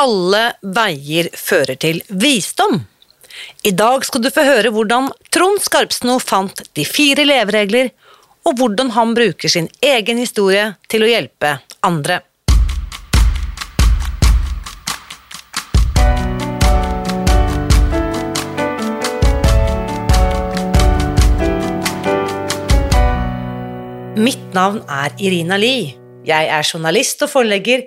alle veier fører til visdom. I dag skal du få høre hvordan Trond Skarpsno fant de fire leveregler, og hvordan han bruker sin egen historie til å hjelpe andre. Mitt navn er Irina Lie. Jeg er journalist og forlegger,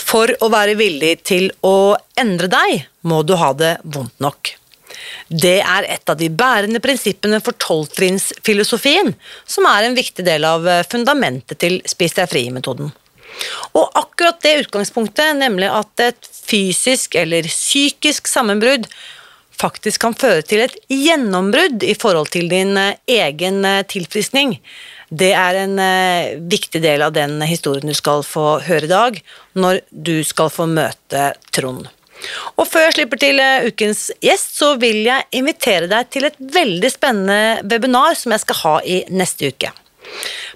For å være villig til å endre deg, må du ha det vondt nok. Det er et av de bærende prinsippene for tolvtrinnsfilosofien, som er en viktig del av fundamentet til Spis deg fri-metoden. Og akkurat det utgangspunktet, nemlig at et fysisk eller psykisk sammenbrudd faktisk kan føre til et gjennombrudd i forhold til din egen tilfriskning, det er en eh, viktig del av den historien du skal få høre i dag, når du skal få møte Trond. Og før jeg slipper til eh, ukens gjest, så vil jeg invitere deg til et veldig spennende webinar som jeg skal ha i neste uke.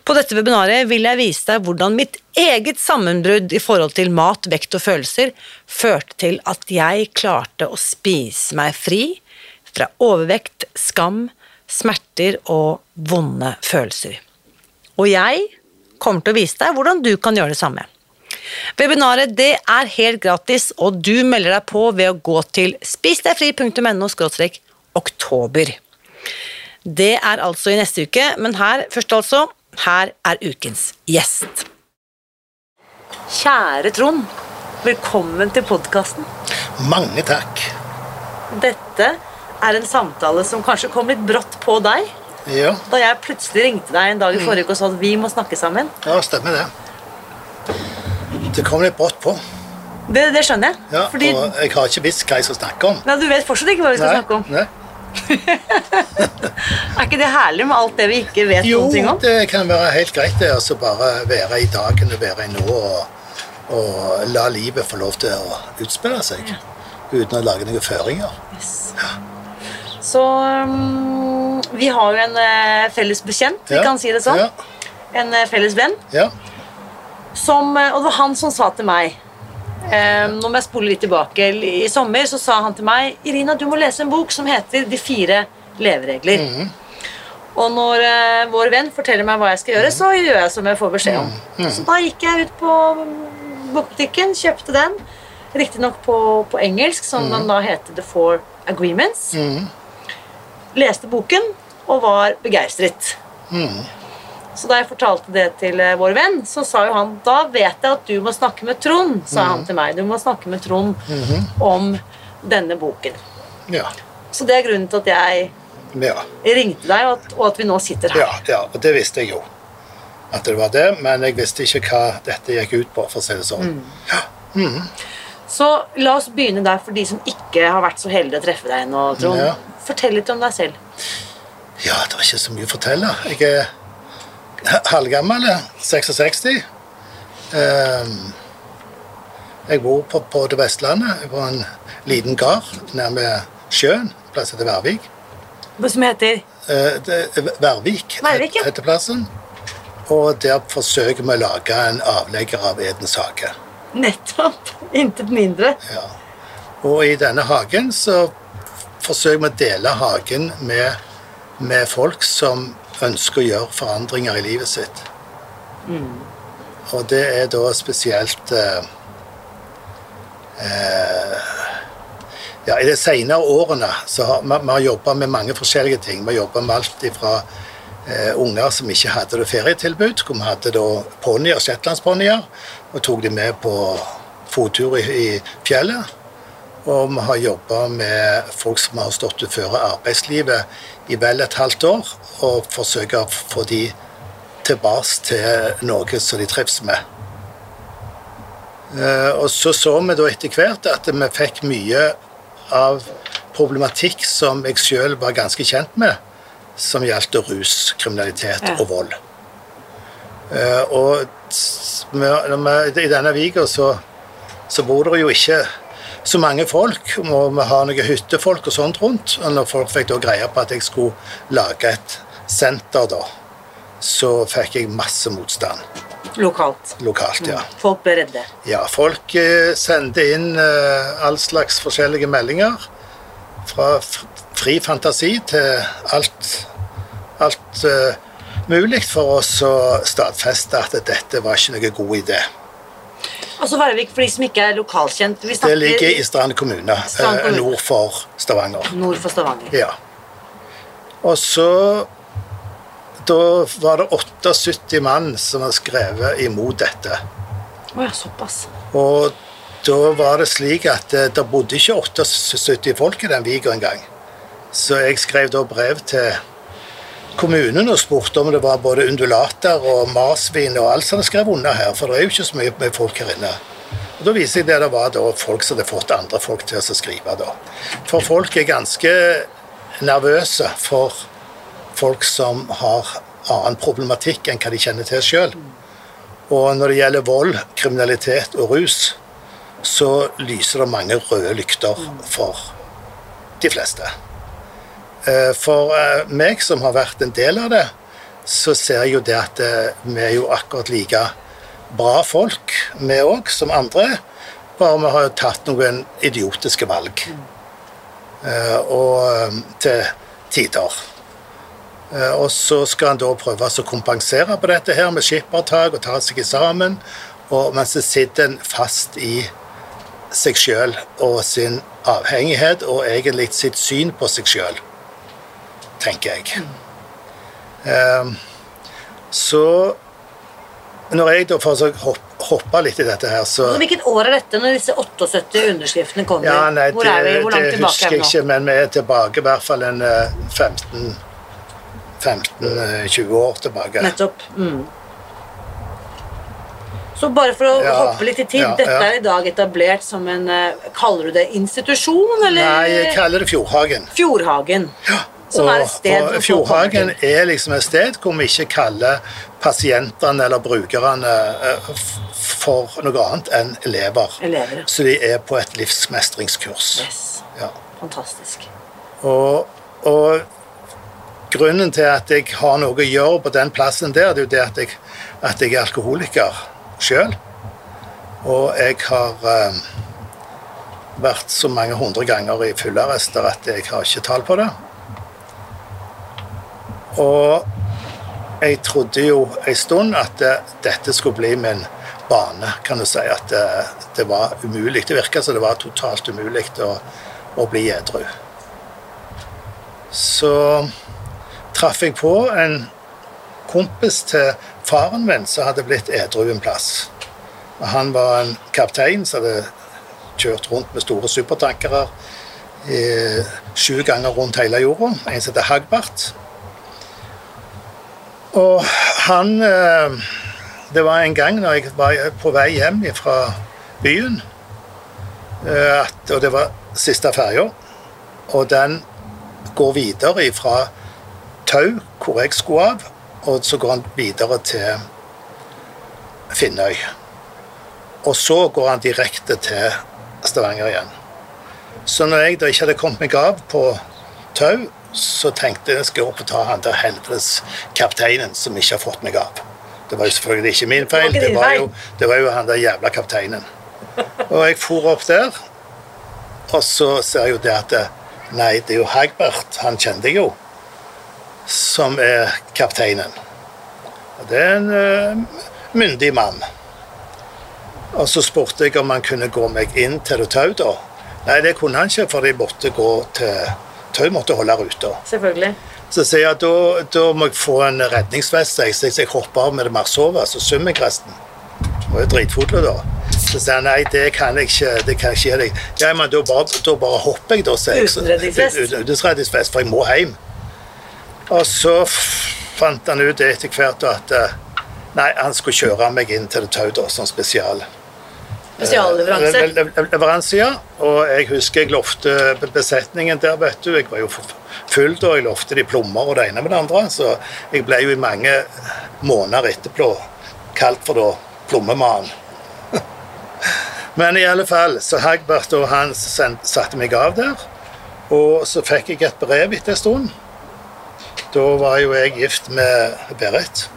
På dette webinaret vil jeg vise deg hvordan mitt eget sammenbrudd i forhold til mat, vekt og følelser førte til at jeg klarte å spise meg fri fra overvekt, skam, smerter og vonde følelser. Og jeg kommer til å vise deg hvordan du kan gjøre det samme. Webinaret det er helt gratis, og du melder deg på ved å gå til spisdegfri.no oktober. Det er altså i neste uke, men her først altså, her er ukens gjest. Kjære Trond, velkommen til podkasten. Mange takk. Dette er en samtale som kanskje kom litt brått på deg. Ja, Da jeg plutselig ringte deg en dag i forrige uke og sa at vi må snakke sammen. ja stemmer det. Det kom litt brått på. Det, det skjønner jeg. Ja, Fordi Og jeg har ikke visst hva jeg skal snakke om. Nei, du vet fortsatt ikke hva vi skal snakke om. Nei. Er ikke det herlig med alt det vi ikke vet Jo, noen ting om? det kan være helt greit det, altså bare være i dagen og være i nå og, og la livet få lov til å utspille seg. Uten å lage noen føringer. Så um, vi har jo en uh, felles bekjent, vi Ja, kan si det sånn. Ja, En uh, felles venn. ja. Som, eh, og det var han som sa til meg eh, Nå må jeg spole litt tilbake. I sommer så sa han til meg Irina, du må lese en bok som heter De fire leveregler. Mhm. Og når uh, vår venn forteller meg hva jeg skal gjøre, så gjør jeg som jeg får beskjed om. Mm. Så da gikk jeg ut på bokbutikken, kjøpte den. Riktignok på, på engelsk, som den da heter The Four Agreements. Mhm. Leste boken og var begeistret. Mm. Så da jeg fortalte det til eh, vår venn, så sa jo han da vet jeg at du må snakke med Trond. sa han til meg. Du må snakke med Trond om denne boken. ja. Så det er grunnen til at jeg ja. ringte deg, og at, og at vi nå sitter her. Ja, ja, og det visste jeg jo. At det var det, men jeg visste ikke hva dette gikk ut på, for å si det sånn. Ja. Så la oss begynne der for de som ikke har vært så heldige å treffe deg nå, Trond. Ja. Fortell litt om deg selv. ja, det er ikke så mye å fortelle. Jeg er halvgammel, 66. Ehm, Jeg bor på, på det Vestlandet, på en liten gard nærme sjøen. Plass heter Værvik. Hva Som heter Eh, Værvik, heter plassen. Og der forsøker vi å lage en avlegger av Edens hage. nettopp Intet mindre. Ja. Og i denne hagen så forsøker vi å dele hagen med, med folk som ønsker å gjøre forandringer i livet sitt. Og det er da spesielt eh, eh, ja, I de senere årene så har vi, vi har jobba med mange forskjellige ting. Vi har jobba med alt fra eh, unger som ikke hadde det ferietilbud, hvor vi hadde da ponnier, shetlandsponnier, og tok de med på fottur i, i fjellet. Og vi har jobba med folk som har stått utenfor arbeidslivet i vel et halvt år, og forsøker å få de tilbake til noe som de trives med. Eh, og så så vi da etter hvert at vi fikk mye av problematikk som jeg sjøl var ganske kjent med, som gjaldt rus, kriminalitet Ja. og vold. Eh, og i denne viga så, så bor det jo ikke så mange folk, og vi har noen hyttefolk og sånt rundt. Og når folk fikk da greie på at jeg skulle lage et senter, da, så fikk jeg masse motstand Lokalt. lokalt, ja. Folk ble redde. Ja, folk eh, sendte inn eh, all slags forskjellige meldinger. Fra fri fantasi til alt, alt uh, mulig for oss å stadfeste at dette var ikke noen god idé. Altså Værvik, for de som ikke er lokalkjent vi Det ligger i Strand kommune, Strand eh, kommune. nord for Stavanger. nord for Stavanger. Ja. Og så Da var det 78 mann som har skrevet imot dette. Å ja, såpass. Og da var det slik at eh, det bodde ikke 78 folk i den viga engang. Så jeg skrev da brev til kommunen og spurte om det var både undulater og marsvin og alt som de skrev under her, for det er jo ikke så mye med folk her inne. Og Da viser jeg det det var da folk som hadde fått andre folk til å skrive. da. For folk er ganske nervøse for folk som har annen problematikk enn hva de kjenner til sjøl. Og når det gjelder vold, kriminalitet og rus, så lyser det mange røde lykter for de fleste. Eh, For eh, meg som har vært en del av det, så ser jeg jo det at eh, vi er jo akkurat like bra folk, vi òg, som andre. Bare vi har tatt noen idiotiske valg. Og til tider. Og så skal han da prøve å kompensere på dette her med skippertak og ta seg sammen. Og mens så sitter en fast i seg sjøl og sin avhengighet og egentlig sitt syn på seg sjøl, tenker jeg. Eh, så når jeg da får så hopp, hoppe litt i dette her, så Altså, Hvilket år er dette, når disse 78 underskriftene kommer? ja, nei, Hvor er vi? det, Hvor langt det tilbake husker er jeg ikke, men vi er tilbake i hvert fall en eh, 15 15-20 år tilbake. Nettopp. Mm. Så bare for å Ja, hoppe litt i tid, ja, dette ja. er i dag etablert som en eh, Kaller du det institusjon, eller? Nei, jeg kaller det Fjordhagen. Fjordhagen. Som er et sted og Fjordhagen er liksom et sted hvor vi ikke kaller pasientene eller brukerne eh, for noe annet enn elever. Elever. Så de er på et livsmestringskurs. Yes. Ja. Fantastisk. Og, og grunnen til at jeg har noe å gjøre på den plassen der, det er jo det at jeg, at jeg er alkoholiker sjøl. Og jeg har eh, vært så mange hundre ganger i fullarrester at jeg har ikke tall på det. Og jeg trodde jo en stund at eh, dette skulle bli min bane, kan du si. At det, det var umulig. Det virka som det var totalt umulig å, å bli edru. Så traff jeg på en kompis til faren min som hadde blitt edru en plass. Han var en kaptein som hadde kjørt rundt med store supertankere eh, sju ganger rundt hele jorda. En som heter Hagbart. Og han eh, Det var en gang når jeg var på vei hjem fra byen, eh, at, og det var siste ferja, og den går videre fra Tau, hvor jeg skulle av, og så går han videre til Finnøy. Og så går han direkte til Stavanger igjen. Så når jeg da ikke hadde kommet meg av på Tau, så tenkte jeg jeg skal opp og ta han der helvetes kapteinen som ikke har fått meg av. Det var jo selvfølgelig ikke min feil, det var jo, det var jo han der jævla kapteinen. Og jeg for opp der, og så ser jeg jo det at Nei, det er jo Hagbert, han kjente jeg jo, som er kapteinen. Og det er en uh, myndig mann. Og så spurte jeg om han kunne gå meg inn til tau, da. Nei, det kunne han ikke, for de måtte gå til Tau måtte holde ruta. Selvfølgelig. Så sier jeg at da, da må jeg få en redningsvest, sier jeg, så jeg hopper av med det marsjsovet, så svømmer jeg resten. Var jo dritfull da. Så sier han nei, det kan jeg ikke det kan jeg ikke gi deg. Ja, men da bare, da bare hopper jeg, da, sier jeg. Så- Uten redningsvest? Uten redningsvest, for jeg må hjem. Og så fant han ut etter hvert at eh, nei, han skulle kjøre meg inn til det tau, da, sånn spesial. Spesialleveranse. Le- le- le- Leveranse, ja. Og jeg husker jeg lovte besetningen der, vet du. Jeg var jo full da. Jeg lovte de plommer og det ene med det andre. Så jeg ble jo i mange måneder etterpå kalt for da plommemannen. Men i alle fall, så Hagbert og han satte meg av der. Og så fikk jeg et brev etter en stund. Da var jo jeg gift med Berit.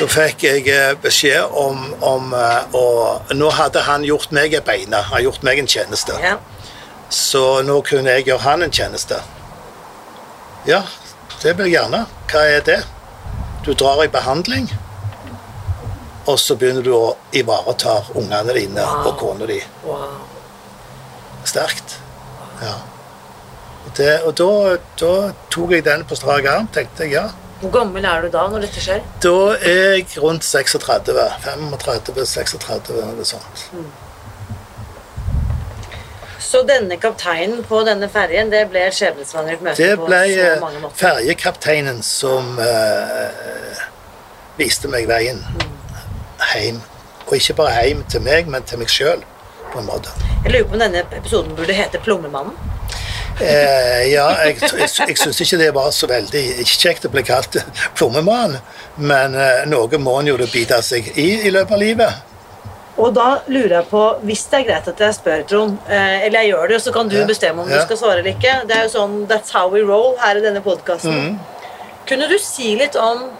Da fikk jeg eh, beskjed om, om eh, Og nå hadde han gjort meg et beina. Han har gjort meg en tjeneste. Ja. Så nå kunne jeg gjøre han en tjeneste. Ja, det jeg gjerne. Hva er det? Du drar i behandling, og så begynner du å ivareta ungene dine og kona di. Wow. Sterkt. Ja. Og, det, og da, da tok jeg den på strak arm. tenkte jeg, ja. Hvor gammel er du da når dette skjer? Da er jeg rundt 36. 35-36 eller sånt. Så denne kapteinen på denne ferjen, det ble et skjebnesvangert møte Det på ble så eh, mange måter. ferjekapteinen som uh, viste meg veien hjem. Og ikke bare hjem til meg, men til meg sjøl, på en måte. Jeg lurer på om denne episoden burde hete Plommemannen. Eh, ja, jeg, jeg, jeg syns ikke det var så veldig kjekt å bli kalt plommemann, men eh, noe må en jo bite seg i i løpet av livet. Og da lurer jeg på, hvis det er greit at jeg spør, Trond, eh, eller jeg gjør det, så kan du Ja, bestemme om ja. du skal svare eller ikke. Det er jo sånn, That's how we roll her i denne podkasten. Mm. Kunne du si litt om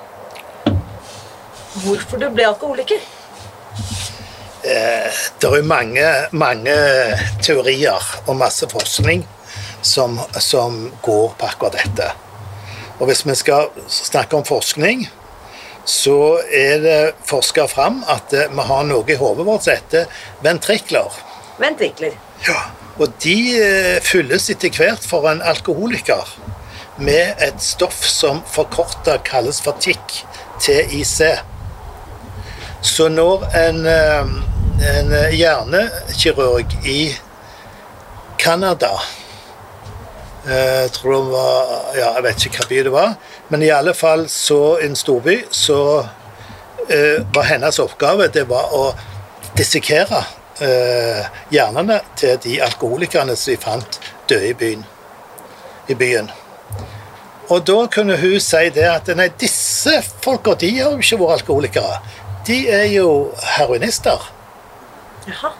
hvorfor du ble alkoholiker? Det er jo mange, mange teorier og masse forskning som, som går på akkurat dette. Og hvis vi skal snakke om forskning, så er det forska fram at eh, vi har noe i hodet vårt som heter ventrikler. Ventrikler. Og de eh, fylles etter hvert for en alkoholiker med et stoff som forkorta kalles for TIC, TIC. Så når en, eh, en hjernekirurg i Canada jeg tror det var, ja, jeg vet ikke hva by det var, men i alle fall så en storby så eh, var hennes oppgave det var å dissekere eh, hjernene til de alkoholikerne som de fant døde i byen. I byen. Og da kunne hun si det at nei, disse folka de har jo ikke vært alkoholikere. De er jo heroinister. Jaha.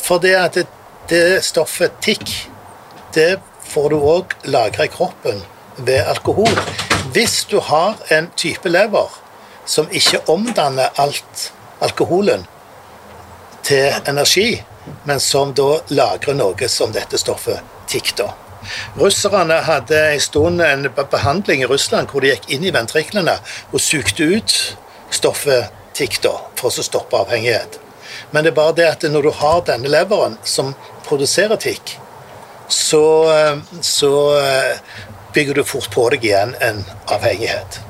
For det at det, det stoffet tikk, det får du òg lagra i kroppen ved alkohol. Hvis du har en type lever som ikke omdanner alt alkoholen til energi, men som da lagrer noe som dette stoffet tikk. Russerne hadde en stund en behandling i Russland hvor de gikk inn i ventriklene og sugde ut stoffet tikk, for å stoppe avhengighet. Men det er bare det at når du har denne leveren som produserer tikk, så, eh, så eh, bygger du fort på deg igjen en avhengighet.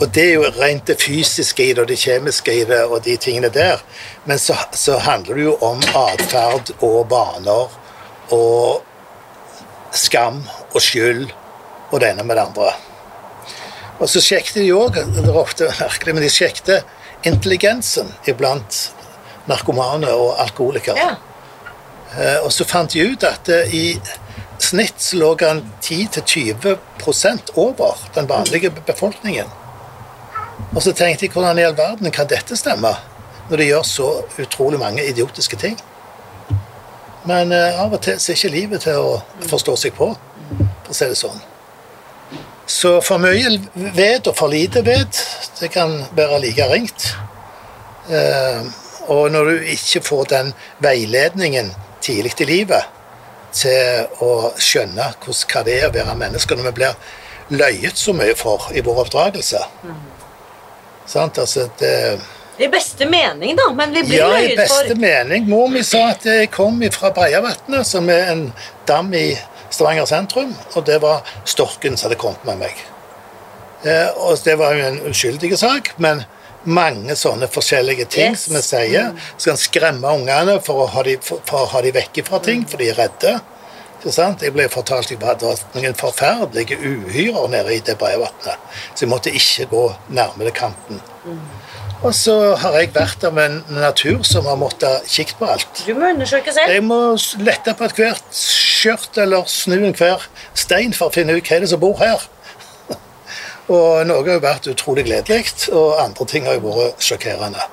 Og det er jo rent det fysiske i det, og det kjemiske i det, og de tingene der. Men så, så handler det jo om atferd og vaner og skam og skyld og det ene med det andre. Og så sjekket de òg, det er ofte merkelig, men de sjekket intelligensen iblant narkomane og alkoholikere. Ja. Eh, Og så fant de ut at eh, i snitt så lå han 10-20 over den vanlige befolkningen. Og så tenkte jeg hvordan i all verden kan dette stemme, når de gjør så utrolig mange idiotiske ting? Men eh, av og til så er ikke livet til å forstå seg på, for å si det sånn. Så for mye ved og for lite ved, det kan være like ringt. Og når du ikke får den veiledningen tidlig i livet til å skjønne hvordan, hva det er å være menneske, når vi blir løyet så mye for i vår oppdragelse Sant? Altså, det, I beste mening, da, men vi blir Ja, i beste for mening. Mor mi sa at jeg kom fra Breiavatnet, som er en dam i Stavanger sentrum, og det var storken som hadde kommet med meg. Eh, og det var jo en uskyldig sak, men mange sånne forskjellige ting Yes. som vi sier. Skal en skremme ungene for å ha de, for, for å ha de vekk fra ting, for de er redde. Jeg ble fortalt at det var noen forferdelige uhyrer nede i det Breiavatnet, så jeg måtte ikke gå nærmere kanten. Og så har jeg vært av en natur som har måttet kikke på alt. Du må undersøke selv. Jeg må lette på ethvert skjørt eller snu enhver stein for å finne ut hva er som bor her. Og noe har jo vært utrolig gledelig, og andre ting har jo vært sjokkerende.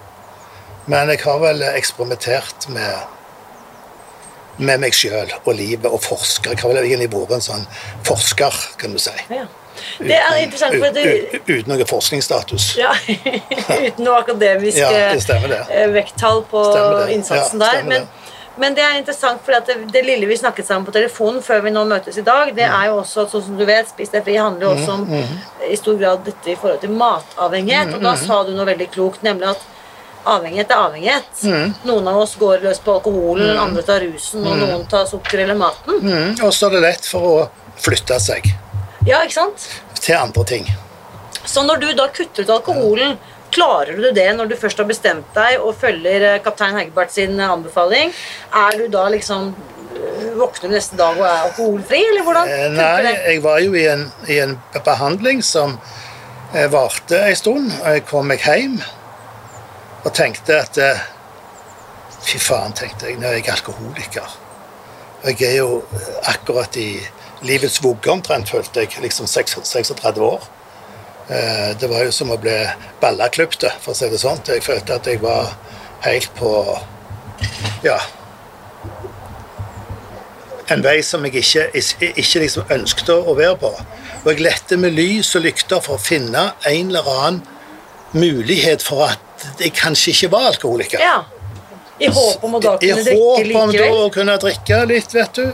Men jeg har vel eksperimentert med, med meg sjøl og livet og forsker. Jeg har vel egentlig vært en sånn forsker, kan du si. Ja. Det er interessant, for det, uten, noe forskningsstatus. ja, uten noe akademisk Ja, det det. vekttall på innsatsen Ja, der. Men, men det er interessant, for det, det lille vi snakket sammen på telefonen før vi nå møtes i dag, det er jo også, sånn som du vet, Spis deg fri handler jo også om Mm, i stor grad dette i forhold til matavhengighet. Og da sa du noe veldig klokt, nemlig at avhengighet er avhengighet. Mm. Noen av oss går løs på alkoholen, andre tar rusen, og noen tar sukker eller maten. Mm, og så er det lett for å flytte seg Ja, ikke sant? til andre ting. Så når du da kutter ut alkoholen, klarer du det når du først har bestemt deg og følger eh, kaptein Hegerbarth sin eh, anbefaling? Er du da liksom eh, Våkner du neste dag og er alkoholfri, eller hvordan Nei, jeg var jo i en, i en behandling som varte en stund. og Jeg kom meg hjem og tenkte at Fy faen, tenkte jeg, nå er jeg alkoholiker. Jeg er jo akkurat i livets vugge omtrent, følte jeg, liksom 36 36 år. Eh, Det var jo som å bli ballakløpte, for å si det sånn. Jeg følte at jeg var helt på Ja. En vei som jeg ikke, ikke liksom ønsket å være på. Og jeg lette med lys og lykter for å finne en eller annen mulighet for at jeg kanskje ikke var alkoholiker. Ja. I håp om å da kunne drikke i håp om da å kunne drikke litt, vet du.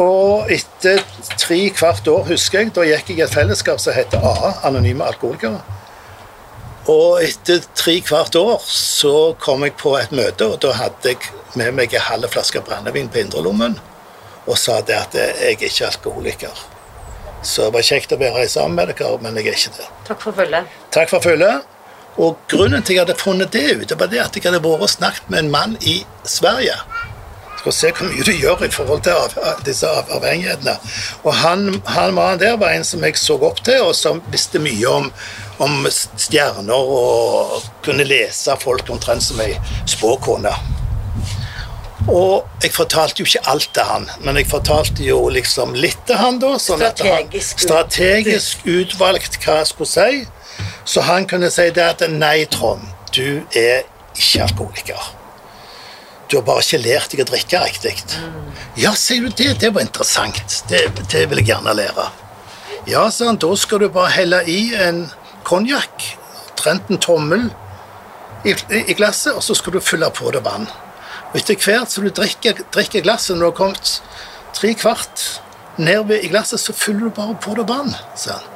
Og etter tre kvart år, husker jeg, da gikk jeg i et fellesskap som heter AA, Anonyme Alkoholikere. Og etter tre kvart år så kom jeg på et møte, og da hadde jeg med meg en halv flaske brennevin på indrelommen og sa det at jeg er ikke alkoholiker. Så det var kjekt å være sammen med dere, men jeg er ikke det. Takk for følget. Takk for følget. Og grunnen til at jeg hadde funnet det ut, det var det at jeg hadde vært og snakket med en mann i Sverige. Skal se hvor mye du gjør i forhold til av, av disse av, avhengighetene. Og han, han mannen der var en som jeg så opp til, og som visste mye om, om stjerner og kunne lese folk omtrent som ei spåkone. Og jeg fortalte jo ikke alt til han, men jeg fortalte jo liksom litt til han da. Sånn at han, Strategisk strategisk utvalgt hva jeg skulle si. Så han kunne si det at nei, Trond, du er ikke alkoholiker. Du har bare ikke lært deg å drikke riktig. Ja, sier du det? Det var interessant. Det, det vil jeg gjerne lære. Ja, sa han, da skal du bare helle i en konjakk, omtrent en tommel, i, i glasset, og så skal du fylle på det vann. Og etter hvert som du drikker, drikker glasset, når du har kommet tre kvart ned i glasset, så fyller du bare på det vann, sa han.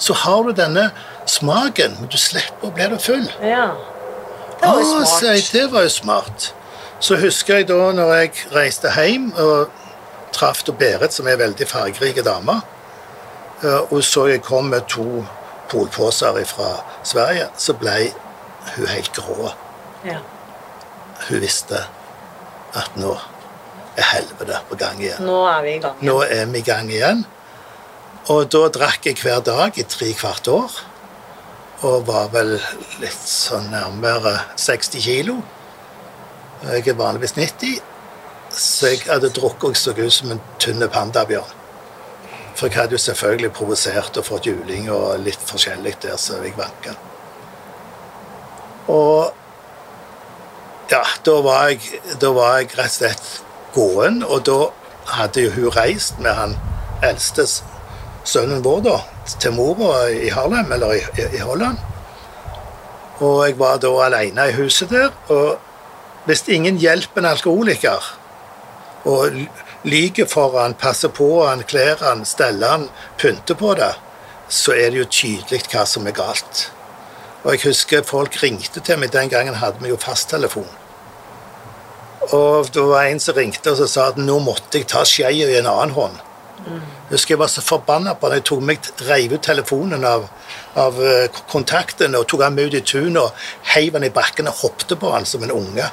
Så har du denne smaken, men du slipper å bli det full. Ja. Det var jo Ah, smart. sier det var jo smart. Så husker jeg da når jeg reiste hjem og traff Berit, som er en veldig fargerike dame, eh, og så jeg kom med to polposer fra Sverige, så ble hun helt grå. Ja. Hun visste at nå er helvete på gang igjen. Nå er vi i gang. Nå er vi i gang igjen. Og da drakk jeg hver dag i tre kvart år. Og var vel litt sånn nærmere 60 kilo. Jeg er vanligvis 90, så jeg hadde drukket og så ut som en tynn pandabjørn. For jeg hadde jo selvfølgelig provosert og fått juling og litt forskjellig der, så jeg vanka. Og ja, da var, jeg, da var jeg rett og slett gåen, og da hadde jo hun reist med han eldste sønnen vår da, til mora i Harlem, eller i, i, i Holland. Og jeg var da alene i huset der, og hvis ingen hjelper en alkoholiker, og lyver for han, passer på han, kler han, steller han, pynter på det, så er det jo tydelig hva som er galt. Og jeg husker folk ringte til meg. Den gangen hadde vi jo fasttelefon. Og det var en som ringte og så sa at nå måtte jeg ta skeia i en annen hånd. Jeg husker jeg var så forbanna på han. Jeg tok meg, reiv ut telefonen av, av eh, kontakten og tok han med ut i tunet og heiv han i bakken og hoppet på han som en unge.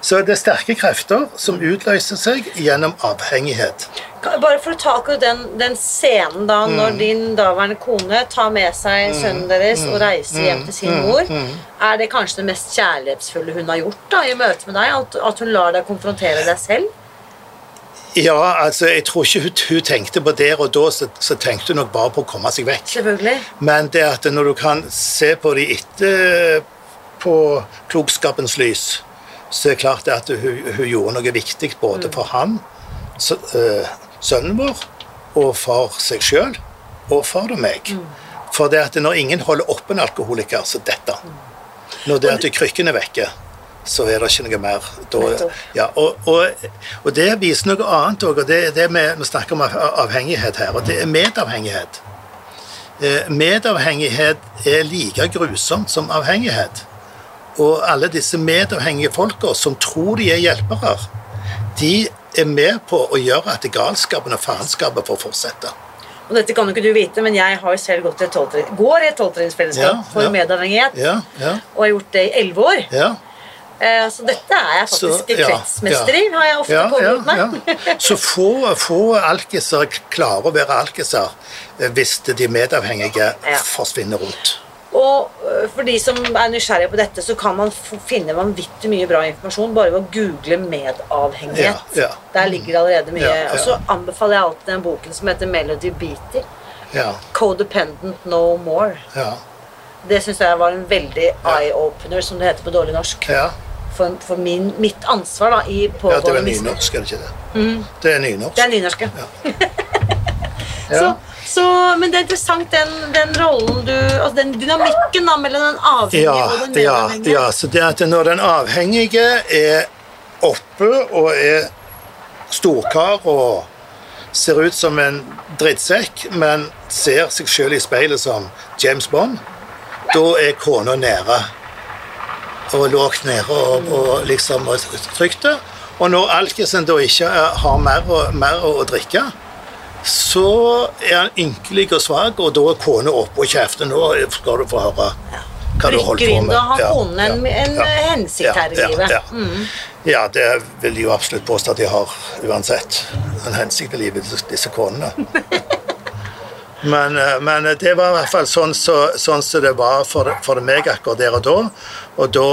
Så det er sterke krefter som utløser seg gjennom avhengighet. Bare for å ta akkurat den, den scenen da, Mm. når din daværende kone tar med seg sønnen deres og reiser hjem til Mm. sin mor, er det kanskje det mest kjærlighetsfulle hun har gjort da, i møte med deg? At, at hun lar deg konfrontere deg selv? Ja, altså, jeg tror ikke hun, hun tenkte på der og da, så, så tenkte hun nok bare på å komme seg vekk. Selvfølgelig. Men det at når du kan se på det etter på klokskapens lys, så er det klart at hun, hun gjorde noe viktig både for han, øh, sønnen vår, og for seg sjøl, og for meg. For det at når ingen holder oppe en alkoholiker, så dette. Når det at krykken er vekke, så er det ikke noe mer. Ja, og, og, og det viser noe annet òg, og det er det med, vi snakker om avhengighet her, og det er medavhengighet. Eh, Medavhengighet er like grusomt som avhengighet. Og alle disse medavhengige folka som tror de er hjelpere, de er med på å gjøre at galskapen og faenskapen får fortsette. Og dette kan jo ikke du vite, men jeg har jo selv gått i et går i et tolvtrinnsfellesskap Ja, for ja. medavhengighet, Ja, ja, og har gjort det i elleve år. ja. Eh, Så dette er jeg faktisk Så, kretsmester i, har jeg ofte påberopt meg. Så få, få alkiser klarer å være alkiser eh, hvis de medavhengige forsvinner rundt. Og øh, for de som er nysgjerrige på dette, så kan man finne vanvittig mye bra informasjon bare ved å google medavhengighet. Ja, ja. Der ligger det allerede mye. Ja. Og så anbefaler jeg alltid den boken som heter Melody Beatty. Ja, Codependent No More. ja, Det syns jeg var en veldig eye-opener, som det heter på dårlig norsk. ja. For, for min, mitt ansvar da, i ja det er pågående misbruk. nynorsk, er det ikke det? Det er nynorsk. Det er nynorsk, ja. Ja. Så, så, men det er interessant den, den rollen du Altså den dynamikken da mellom den avhengige Ja, og den det- ja, medavhengige. ja, så det at når den avhengige er oppe og er storkar og ser ut som en drittsekk, men ser seg sjøl i speilet som James Bond, da er kona nede. Og lågt nede og, og liksom og trygt. Og når alkisen da ikke har mer og, mer å drikke, så er han ynkelig og svak, og da er kona oppe og kjefter. Nå skal du få høre hva du holder på med. da har konen en, en ja, hensikt her i ja, livet. Ja, Mm. ja, det vil de jo absolutt påstå at de har uansett. En hensikt i livet, disse- disse konene. Men, eh, men det var i hvert fall sånn som så, sånn så det var for, for meg akkurat der og da. Og da,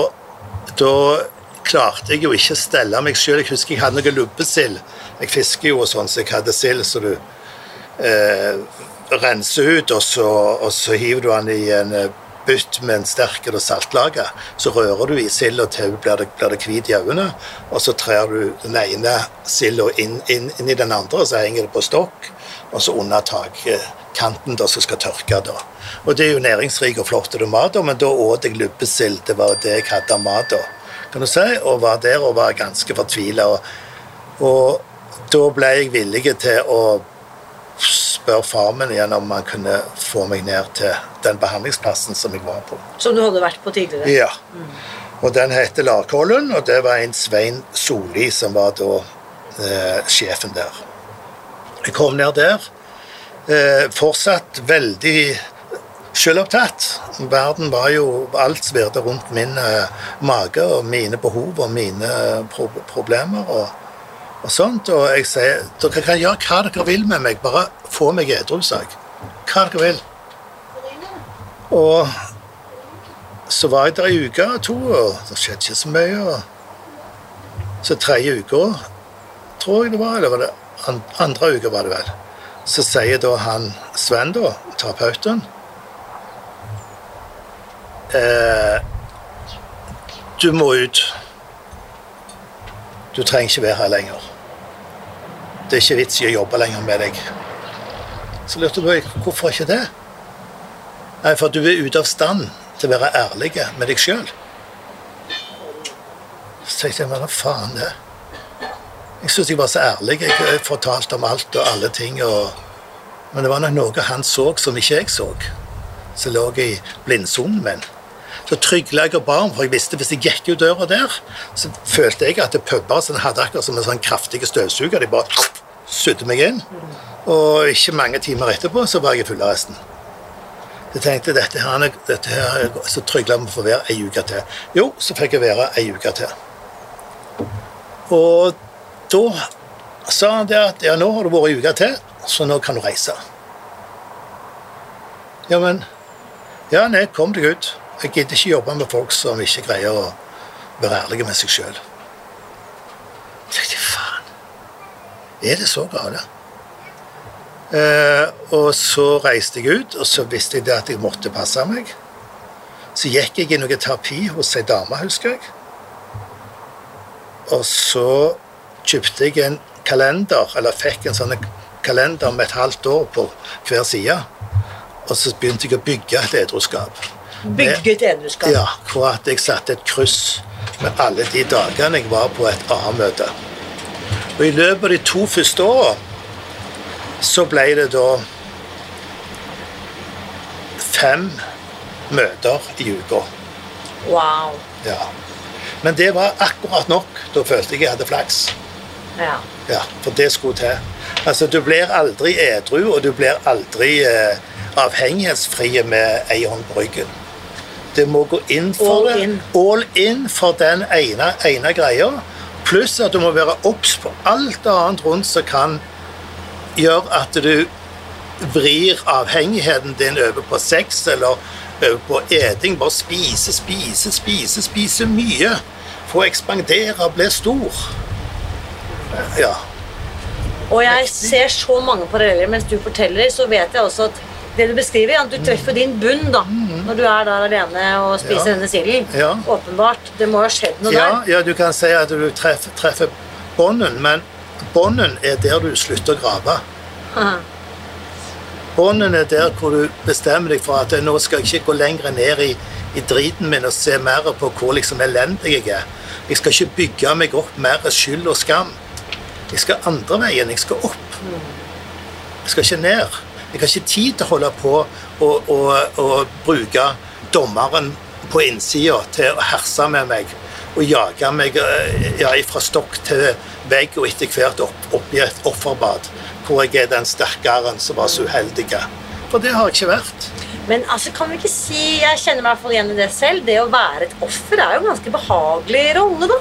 da klarte jeg jo ikke å stelle meg sjøl. Jeg husker jeg hadde noe lubbesild. Jeg fisker jo og sånn, så jeg hadde sild så du eh, renser ut, og så, og så hiver du den i en eh, bytt med en sterk eller saltlage. Så rører du i silda til hun blir det, hvit i øynene, og så trer du den ene silda inn, inn, inn i den andre, og så henger det på stokk, og så under takkanten da, som skal tørke. da. Og det er jo næringsrik og flott og mat, men da åt jeg lubbesild. Det var det jeg hadde av mat da. Kan du si, og var der og var ganske fortvila. Og, og da ble jeg villig til å spørre far min igjen om han kunne få meg ned til den behandlingsplassen som jeg var på. Som du hadde vært på tidligere. Ja. Og den heter Larkollen, og det var en Svein Solli som var da eh, sjefen der. Jeg kom ned der, eh, fortsatt veldig selvopptatt. Verden var jo Alt svirte rundt min eh, mage og mine behov og mine pro problemer. og og sånt, og jeg sier dere kan gjøre hva dere vil med meg, bare få meg edru, sa jeg. Hva dere vil. Og så var jeg der ei uke og to, og det skjedde ikke så mye. Og så tredje uka, tror jeg det var, eller var det andre uka var det vel, så sier da han Sven, da, terapeuten eh, Du må ut. Du trenger ikke være her lenger. Det er ikke vits i å jobbe lenger med deg. Så lurte jeg på hvorfor ikke det? Nei, for du er ute av stand til å være ærlig med deg sjøl. Så tenkte jeg, hva faen det? Jeg syntes jeg var så ærlig. Jeg fortalte om alt og alle ting. Og... Men det var nok noe han så som ikke jeg så. som lå i blindsonen min. Så trygla jeg og ba om, for jeg visste hvis jeg gikk ut døra der, så følte jeg at puber som hadde akkurat som en sånn kraftig støvsuger. De bare sudde meg inn. Og ikke mange timer etterpå så var jeg i fullarresten. Jeg tenkte dette her, dette her så trygla vi for å være ei uke til. Jo, så fikk jeg være ei uke til. Og da sa han det at ja, nå har du vært ei uke til, så nå kan du reise. Ja, men Ja, nei, kom deg ut. Jeg gidder ikke jobbe med folk som ikke greier å være ærlige med seg sjøl. Tenkte faen, er det så galt? Eh, og så reiste jeg ut, og så visste jeg det at jeg måtte passe meg. Så gikk jeg i noe terapi hos ei dame, husker jeg. Og så kjøpte jeg en kalender, eller fikk en sånn kalender med et halvt år på hver side. Og så begynte jeg å bygge et edruskap. Bygge du edruskap? Ja, hvor at jeg satte et kryss med alle de dagene jeg var på et A-møte. Og i løpet av de to første åra så ble det da fem møter i uka. Wow. Ja. Men det var akkurat nok. Da følte jeg jeg hadde flaks. Ja. Ja, For det skulle til. Altså, Du blir aldri edru, og du blir aldri eh, avhengighetsfrie med ei hånd på ryggen. Det må gå inn for All det. in. All in for den ene, ene greia. Pluss at du må være obs på alt annet rundt som kan gjøre at du vrir avhengigheten din over på sex eller over på eting. Bare spise, spise, spise, spise mye. Få ekspandere, bli stor. Ja. Og jeg ser så mange paralleller mens du forteller, så vet jeg også at det du beskriver, er at du treffer din bunn da, når du er der alene og spiser Mm. Ja. denne silden. Ja. Åpenbart. Det må ha skjedd noe Ja, der. ja, du kan si at du treffer, treffer bånden, men bånden er der du slutter å grave. Bånden er der hvor du bestemmer deg for at nå skal jeg ikke gå lenger ned i, i driten min og se mer på hvor liksom elendig jeg er. Jeg skal ikke bygge meg opp mer skyld og skam. Jeg skal andre veien. Jeg skal opp. Jeg skal ikke ned. Jeg har ikke tid til å holde på og, og, og bruke dommeren på innsida til å herse med meg og jage meg eh, ja, fra stokk til vegg og etter hvert opp, opp i et offerbad hvor jeg er den sterkeren som var så uheldig. For det har jeg ikke vært. Men altså, kan vi ikke si Jeg kjenner meg i hvert fall igjen i det selv. Det å være et offer er jo en ganske behagelig rolle, da.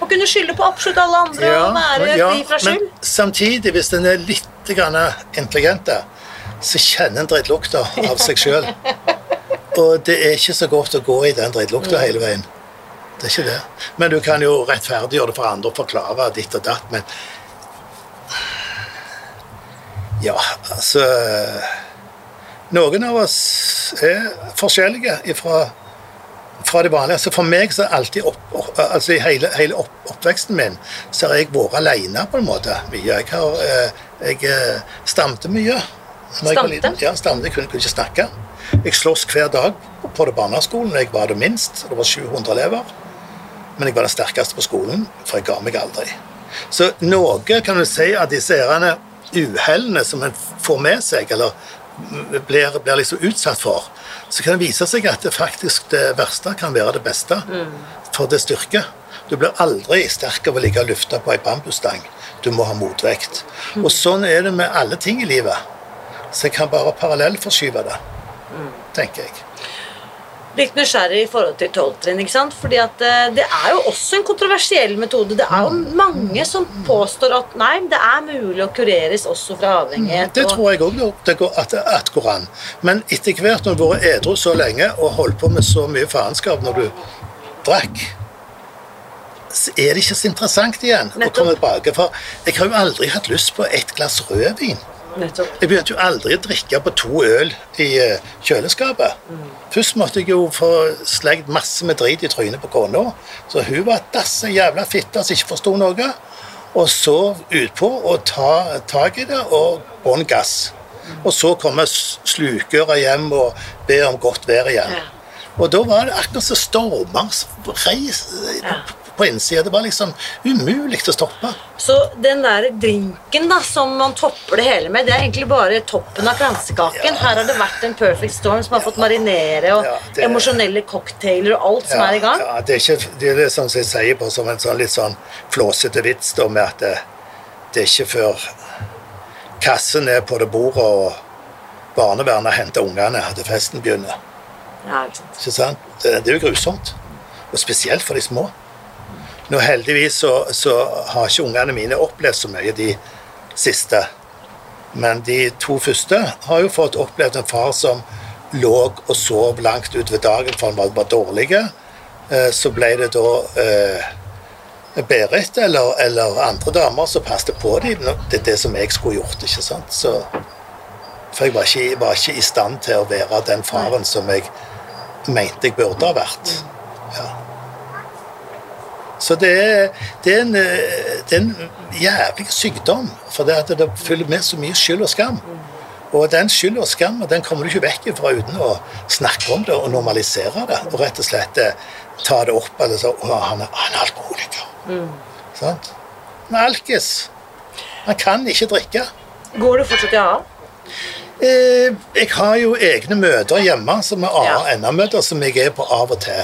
Å kunne skylde på absolutt alle andre og være ja, fri fra skyld. men samtidig, hvis en er litt grann intelligent, så kjenner en drittlukta av seg sjøl. Og det er ikke så godt å gå i den drittlukta hele veien. Det er ikke det. Men du kan jo rettferdiggjøre det for andre og forklare ditt og datt, men Ja, altså Noen av oss er forskjellige ifra fra det vanlige. Altså for meg så er alltid opp, altså i hele, hele opp, oppveksten min så har jeg vært alene på en måte. Mye. Jeg, har, eh, jeg eh, stamte mye. Stamte? Ja, stamte. Kunne, kunne ikke snakke. Jeg sloss hver dag på det barneskolen. Jeg var det minst. Det var 700 elever. Men jeg var den sterkeste på skolen, for jeg ga meg aldri. Så noe kan du si av disse herrene uhellene som en får med seg, eller blir, blir liksom utsatt for, så kan det vise seg at det faktisk det verste kan være det beste. For det styrker. Du blir aldri sterk av å ligge og lufte på ei bambusstang. Du må ha motvekt. Og sånn er det med alle ting i livet. Så jeg kan bare parallellforskyve det, tenker jeg. Litt nysgjerrig i forhold til tolvtrinn. Fordi at eh, Det er jo også en kontroversiell metode. Det er jo mange som påstår at nei, det er mulig å kureres også fra avhengighet. Det tror jeg òg at, at går an. Men etter hvert når du har vært edru så lenge og holdt på med så mye faenskap når du drakk, så er det ikke så interessant igjen å komme tilbake. For jeg har jo aldri hatt lyst på et glass rødvin. Nettopp. Jeg begynte jo aldri å drikke på to øl i kjøleskapet. kjøleskapet. Først måtte jeg jo få slengt masse med drit i trynet på kona. Så hun var dasse jævla fitte som ikke forsto noe. Og så utpå og ta tak i det og bånn gass. Og så komme s- slukøra hjem og be om godt vær igjen. Ja. Og da var det akkurat som stormer reis Ja. På innsida. Det var liksom umulig å stoppe. Så den der drinken da, som man topper det hele med, det er egentlig bare toppen av kransekaken. Her har det vært en perfect storm som har fått marinere, og Ja, det- emosjonelle cocktailer og alt som er i gang. Ja, det er ikke det er det som jeg sier på som en sånn litt sånn flåsete vits da, med at det, det er ikke før kassen er på det bordet og barnevernet henter ungene at festen begynner. Ja. Ikke sant? Det, det er jo grusomt. Og spesielt for de små. Nå Heldigvis så, så har ikke ungene mine opplevd så mye de siste. Men de to første har jo fått opplevd en far som lå og sov langt utover dagen for han var, var dårlig. Eh, Så ble det da eh, Berit eller, eller andre damer som passet på dem. Det er det som jeg skulle gjort. ikke sant? Så, for jeg var ikke, var ikke i stand til å være den faren som jeg mente jeg burde ha vært. Ja. Så det er, det er, en, eh, det er en jævlig sykdom, for det, at det følger med så mye skyld og skam. Og den skyld og skam den kommer du ikke vekk fra uten å snakke om det og normalisere det. Og rett og slett eh, ta det opp eller så, «Å, han, er, han er alkoholiker. Sant? Han er alkis. Han kan ikke drikke. Går du fortsatt i AA? Eh, jeg har jo egne møter hjemme, som er. AA-NA-møter, som jeg er på av og til.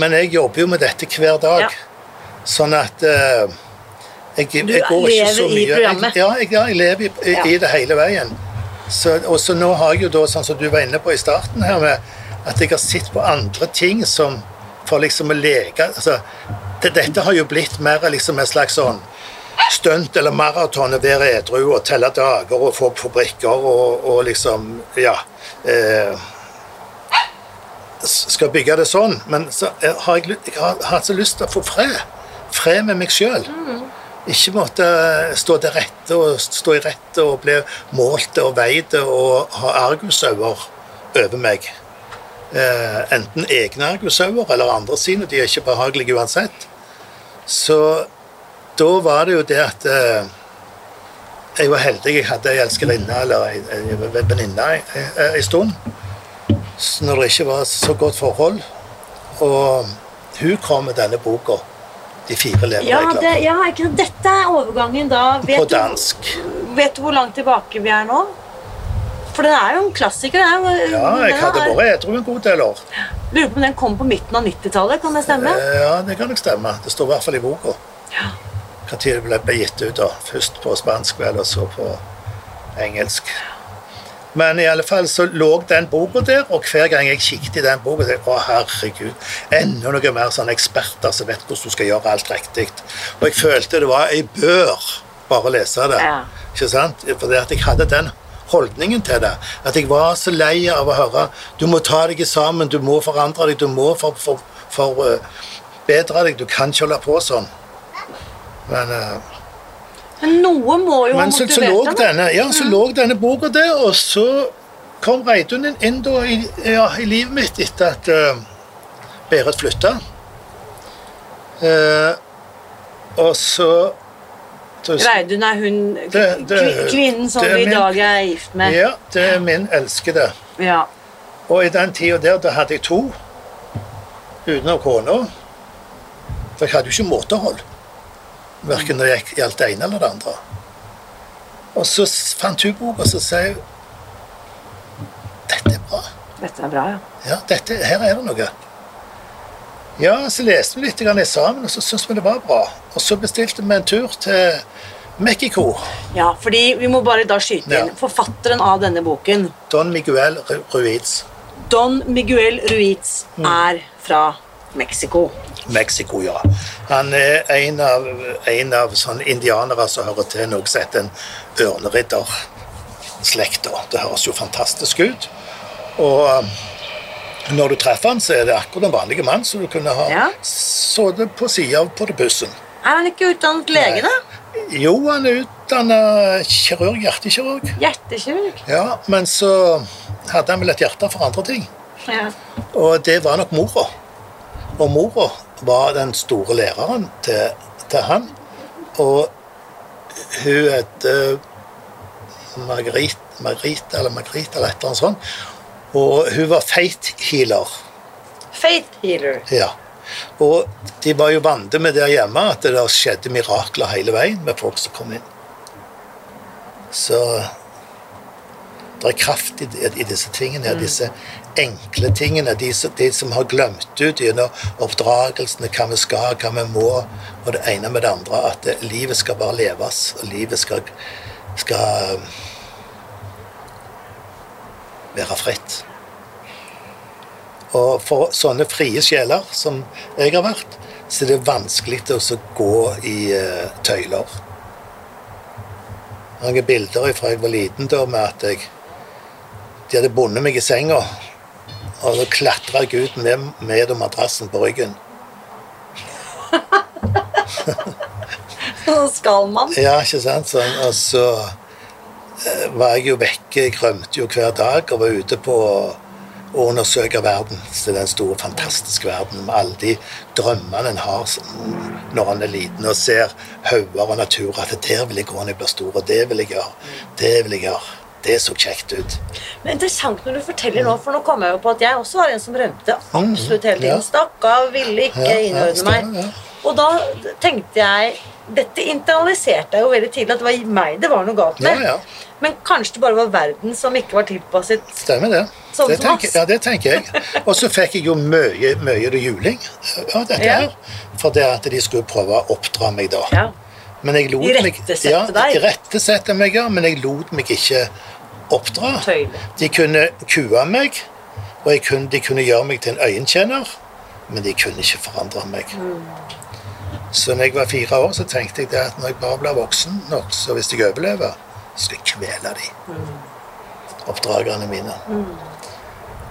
Men jeg jobber jo med dette hver dag. Ja. Sånn at uh, jeg, jeg, jeg går ikke så lever i mye programmet. Jeg, ja, jeg, ja, jeg lever i, i, Ja. i det hele veien. Så, og så nå har jeg jo da, sånn som du var inne på i starten her, med at jeg har sett på andre ting som for liksom å leke altså, det, Dette har jo blitt mer liksom en slags sånn stunt eller maraton å være edru og telle dager og få på brikker og, og liksom Ja. Eh, skal bygge det sånn. Men så eh, har jeg, jeg har hatt så lyst til å få fred. Fred med meg sjøl. Ikke måtte stå til rette og stå i rette og bli målt og veid og ha argusauer over meg. Eh, enten egne argusauer eller andre sine. De er ikke behagelige uansett. Så da var det jo det at eh, jeg var heldig. Jeg hadde ei elskerinne eller ei venninne ei stund s- når det ikke var så godt forhold. Og hun kom med denne boka, 'De fire Ja, det, ja ikke, dette er overgangen da. på Vet du, vet du hvor langt tilbake vi er nå? For den er jo en klassiker. Den Ja, jeg den hadde vært edru en god del år. Lurer på om den kom på midten av 90-tallet, kan det stemme? Eh, Ja, det kan nok stemme. Det står i hvert fall i boka. Ja. Når det ble gitt ut. da. Først på spansk vel, og så på engelsk. Men i alle fall så lå den boka der, og hver gang jeg kikket i den boka, å herregud, enda noe mer sånne eksperter som vet hvordan du skal gjøre alt riktig. Og jeg følte det var Jeg bør bare lese det. Ja. Ikke sant? For at jeg hadde den holdningen til det. At jeg var så lei av å høre du må ta deg sammen, du må forandre deg, du må for, for, for, uh, deg, du kan ikke holde på sånn. Men, eh, Men noe må jo ha så, så lå motivert deg. da. denne, ja, så lå denne boka der, og så kom Reidun inn, da i, ja, i livet mitt etter at uh, Berit flytta. Uh, og så så- Reidun er hun Det- det- kvinnen som du i dag er gift med. Ja, det er min elskede. Ja. Og i den tida der, da hadde jeg to utenom kona. For jeg hadde jo ikke måtehold. Verken når det gjaldt det ene eller det andre. Og så fant hun boka, og så sa hun Dette er bra. Dette er bra, ja. Ja, dette, her er det noe. Ja, så leste vi litt grann sammen, og så syntes vi det var bra. Og så bestilte vi en tur til Mexico. Ja, fordi vi må bare da skyte inn. Ja. Forfatteren av denne boken, Don Miguel Ruiz. Don Miguel Ruiz, Mm. er fra Mexico. Mexico, ja. Han er en av, en av sånne indianere som hører til noe som heter en ørneridderslekta. Det høres jo fantastisk ut. Og um, når du treffer han, så er det akkurat en vanlig mann som du kunne ha Ja. sittet på sida av på bussen. Er han ikke utdannet lege, da? Jo, han er utdanna kirurg, hjertekirurg. Hjertekirurg? Ja, men så hadde han vel et hjerte for andre ting. Ja. Og det var nok mora. Og mora var den store læreren til, til han. Og hun het Marguerite, Margrit eller Margrit eller et eller annet sånt. Og hun var faith healer. Faith healer. Ja. Og de var jo vant med der hjemme at det der skjedde mirakler hele veien med folk som kom inn. Så det er kraft i, i disse tingene, mm. disse enkle tingene. De, som- de som har glemt ut gjennom oppdragelsene hva vi skal, hva vi må, og det ene med det andre. At det, livet skal bare leves, og livet skal, skal um, være fritt. Og for sånne frie sjeler som jeg har vært, så er det vanskelig å gå i eh, tøyler. Jeg bilder fra jeg var liten da med at jeg, de hadde bundet meg i senga. Og så klatra ut med, med madrassen på ryggen. Skal man? Ja, ikke sant? Sånn, og så eh, var jeg jo vekke, jeg rømte jo hver dag og var ute på å undersøke verden. Så den store, fantastiske verden med alle de drømmene en har når en er liten og ser hauger og natur. At der vil jeg gå når jeg blir stor, og det vil jeg gjøre. Det vil jeg gjøre. Det så kjekt ut. Men interessant når du forteller nå, for nå kommer jeg jo på at jeg også var en som rømte absolutt hele tiden. Stakk av, ville ikke Ja, innordne meg. Og da tenkte jeg Dette internaliserte jeg jo veldig tidlig, at det var meg det var noe galt med. Ja, ja. Men kanskje det bare var verden som ikke var tilpasset Stemmer det. Sånn det tenker, ja, det tenker jeg. Og så fikk jeg jo mye, mye juling av dette Ja. her. For det at de skulle prøve å oppdra meg da. Ja. Men jeg lot meg ja, irettesette meg, ja, men jeg lot meg ikke oppdra. De kunne kue meg, og kunne, de kunne gjøre meg til en øyentjener, men de kunne ikke forandre meg. Mm. Så når jeg var fire år, så tenkte jeg det at når jeg bare blir voksen nok, så hvis jeg overlever, så skal jeg kvele de. Oppdragerne mine.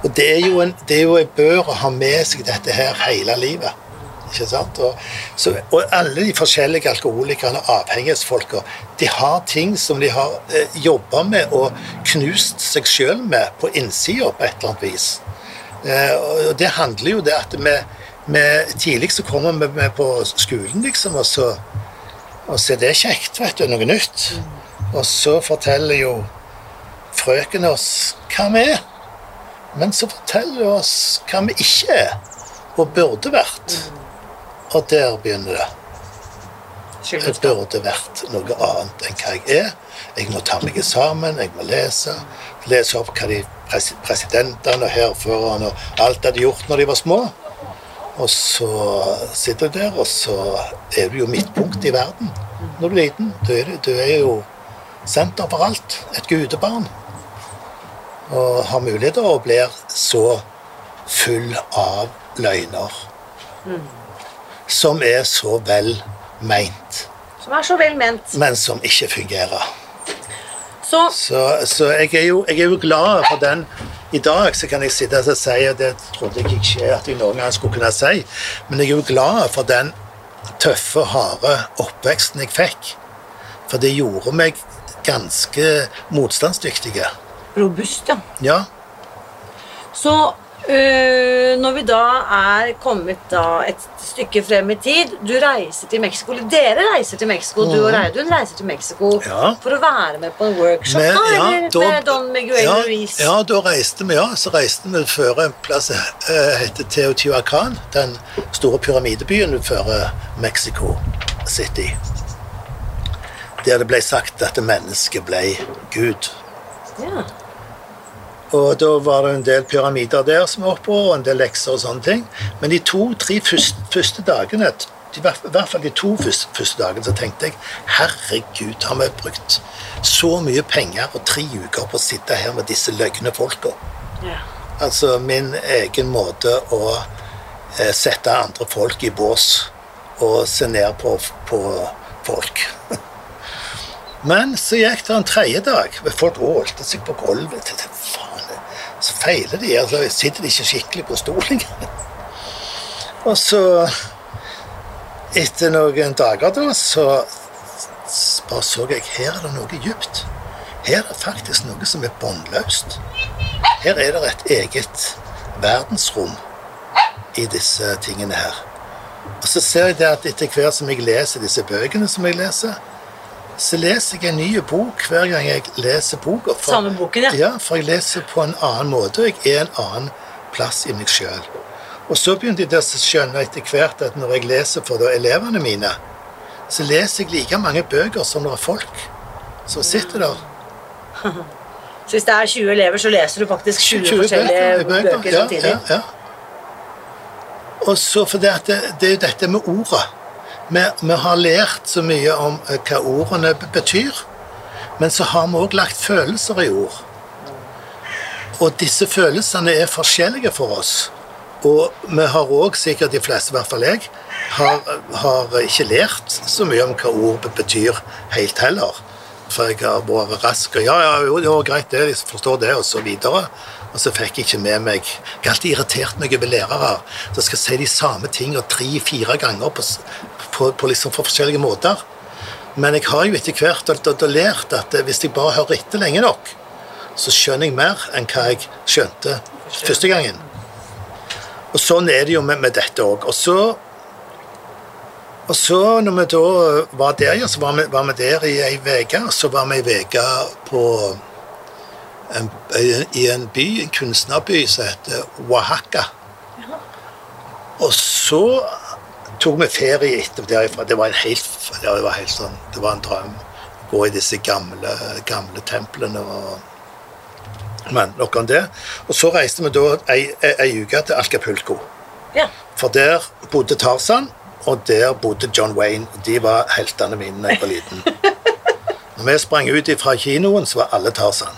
Og det er jo en, det er jo en bør å ha med seg dette her hele livet. Ikke sant? Og, så, og alle de forskjellige alkoholikerne og avhengighetsfolka de har ting som de har eh, jobba med og knust seg sjøl med på innsida på et eller annet vis. Eh, og det handler jo det at vi, vi Tidlig så kommer vi med på skolen, liksom, og så, og så er det kjekt, vet du, noe nytt. Og så forteller jo frøken oss hva vi er. Men så forteller hun oss hva vi ikke er, og burde vært. Og der begynner det. Jeg burde vært noe annet enn hva jeg er. Jeg må ta meg sammen, jeg må lese. Lese opp hva de pres presidentene og hærførerne og alt hadde gjort når de var små. Og så sitter du der, og så er du jo midtpunkt i verden når du er liten. Du er, du er jo senter for alt. Et gudebarn. Og har muligheter og blir så full av løgner. Som er så vel meint, Som er så vel ment. men som ikke fungerer. Så Så, så jeg, er jo, jeg er jo glad for den. I dag så kan jeg sitte og si, og det trodde jeg ikke at jeg noen gang skulle kunne si, men jeg er jo glad for den tøffe, harde oppveksten jeg fikk. For det gjorde meg ganske motstandsdyktige. robust, ja. Ja. Så øh, når vi da er kommet da et stykke frem i tid Du reiser til Mexico, eller dere reiser til Mexico, du og Reidun reiser til Mexico Ja. for å være med på en workshop Men, da, ja, da- med Don Miguel ja, Ruiz. Ja, da reiste vi, ja. Så reiste vi før en plass som heter Teotihuacan. Den store pyramidebyen før Mexico City. Der det ble sagt at mennesket ble Gud. Ja. Og da var det en del pyramider der som var oppe, og en del lekser og sånne ting. Men de to-tre første, første dagene, i hvert fall de to første, første dagene, så tenkte jeg herregud, har vi brukt så mye penger og tre uker på å sitte her med disse løgne folka? ja. Altså min egen måte å eh, sette andre folk i bås og se ned på, på folk. Men så gikk det en tredje dag. Folk ålte seg på gulvet. Så feiler de. altså Sitter de ikke skikkelig på stolen? og så, etter noen dager, da, så bare så jeg her er det noe dypt. Her er det faktisk noe som er båndløst. Her er det et eget verdensrom i disse tingene her. Og så ser jeg det at etter hvert som jeg leser disse bøkene som jeg leser, så leser jeg en ny bok hver gang jeg leser boka. Samme boken, ja. ja. For jeg leser på en annen måte, og jeg er en annen plass i meg sjøl. Og så begynte jeg å skjønne etter hvert at når jeg leser for elevene mine, så leser jeg like mange bøker som det er folk som sitter der. Så hvis det er 20 elever, så leser du faktisk 20, 20 forskjellige bøker, ja, samtidig? Ja, ja. Og så for det, det, det er jo dette med ordet. Vi, vi har lært så mye om eh, hva ordene betyr, men så har vi òg lagt følelser i ord. Og disse følelsene er forskjellige for oss. Og vi har òg, sikkert de fleste, i hvert fall jeg, har, har ikke lært så mye om hva ord betyr helt heller. For jeg har vært rask og ja, ja, jo, var greit, det, jeg forstår det, og så videre. Og så fikk jeg ikke med meg Jeg har alltid irritert meg over lærere som skal si de samme tingene tre-fire ganger på, på, på liksom for forskjellige måter. Men jeg har jo etter hvert og, og, og lært at eh, hvis jeg bare hører etter lenge nok, så skjønner jeg mer enn hva jeg skjønte første gangen. Og sånn er det jo med, med dette òg. Og så og så når vi da var der, ja, så var vi, var vi der i ei uke. Så var vi ei uke på en, i en by, en kunstnerby som heter Oaxaca. Og så tok vi ferie etter derifra. Det var en helt, det var helt sånn, det var en drøm. Å Gå i disse gamle, gamle templene og Men nok om det. Og så reiste vi da ei, ei, ei uke til Alcapulco. Ja. For der bodde Tarzan, og der bodde John Wayne. De var heltene mine da jeg var liten. Når vi sprang ut fra kinoen, så var alle Tarzan.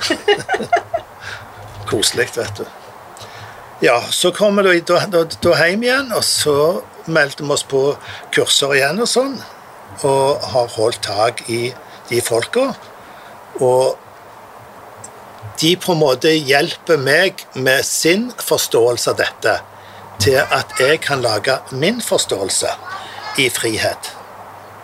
Koselig, vet du. Ja, så kom vi da, da, da hjem igjen, og så meldte vi oss på kurser igjen og sånn. Og har holdt tak i de folka. Og de på en måte hjelper meg med sin forståelse av dette til at jeg kan lage min forståelse i frihet.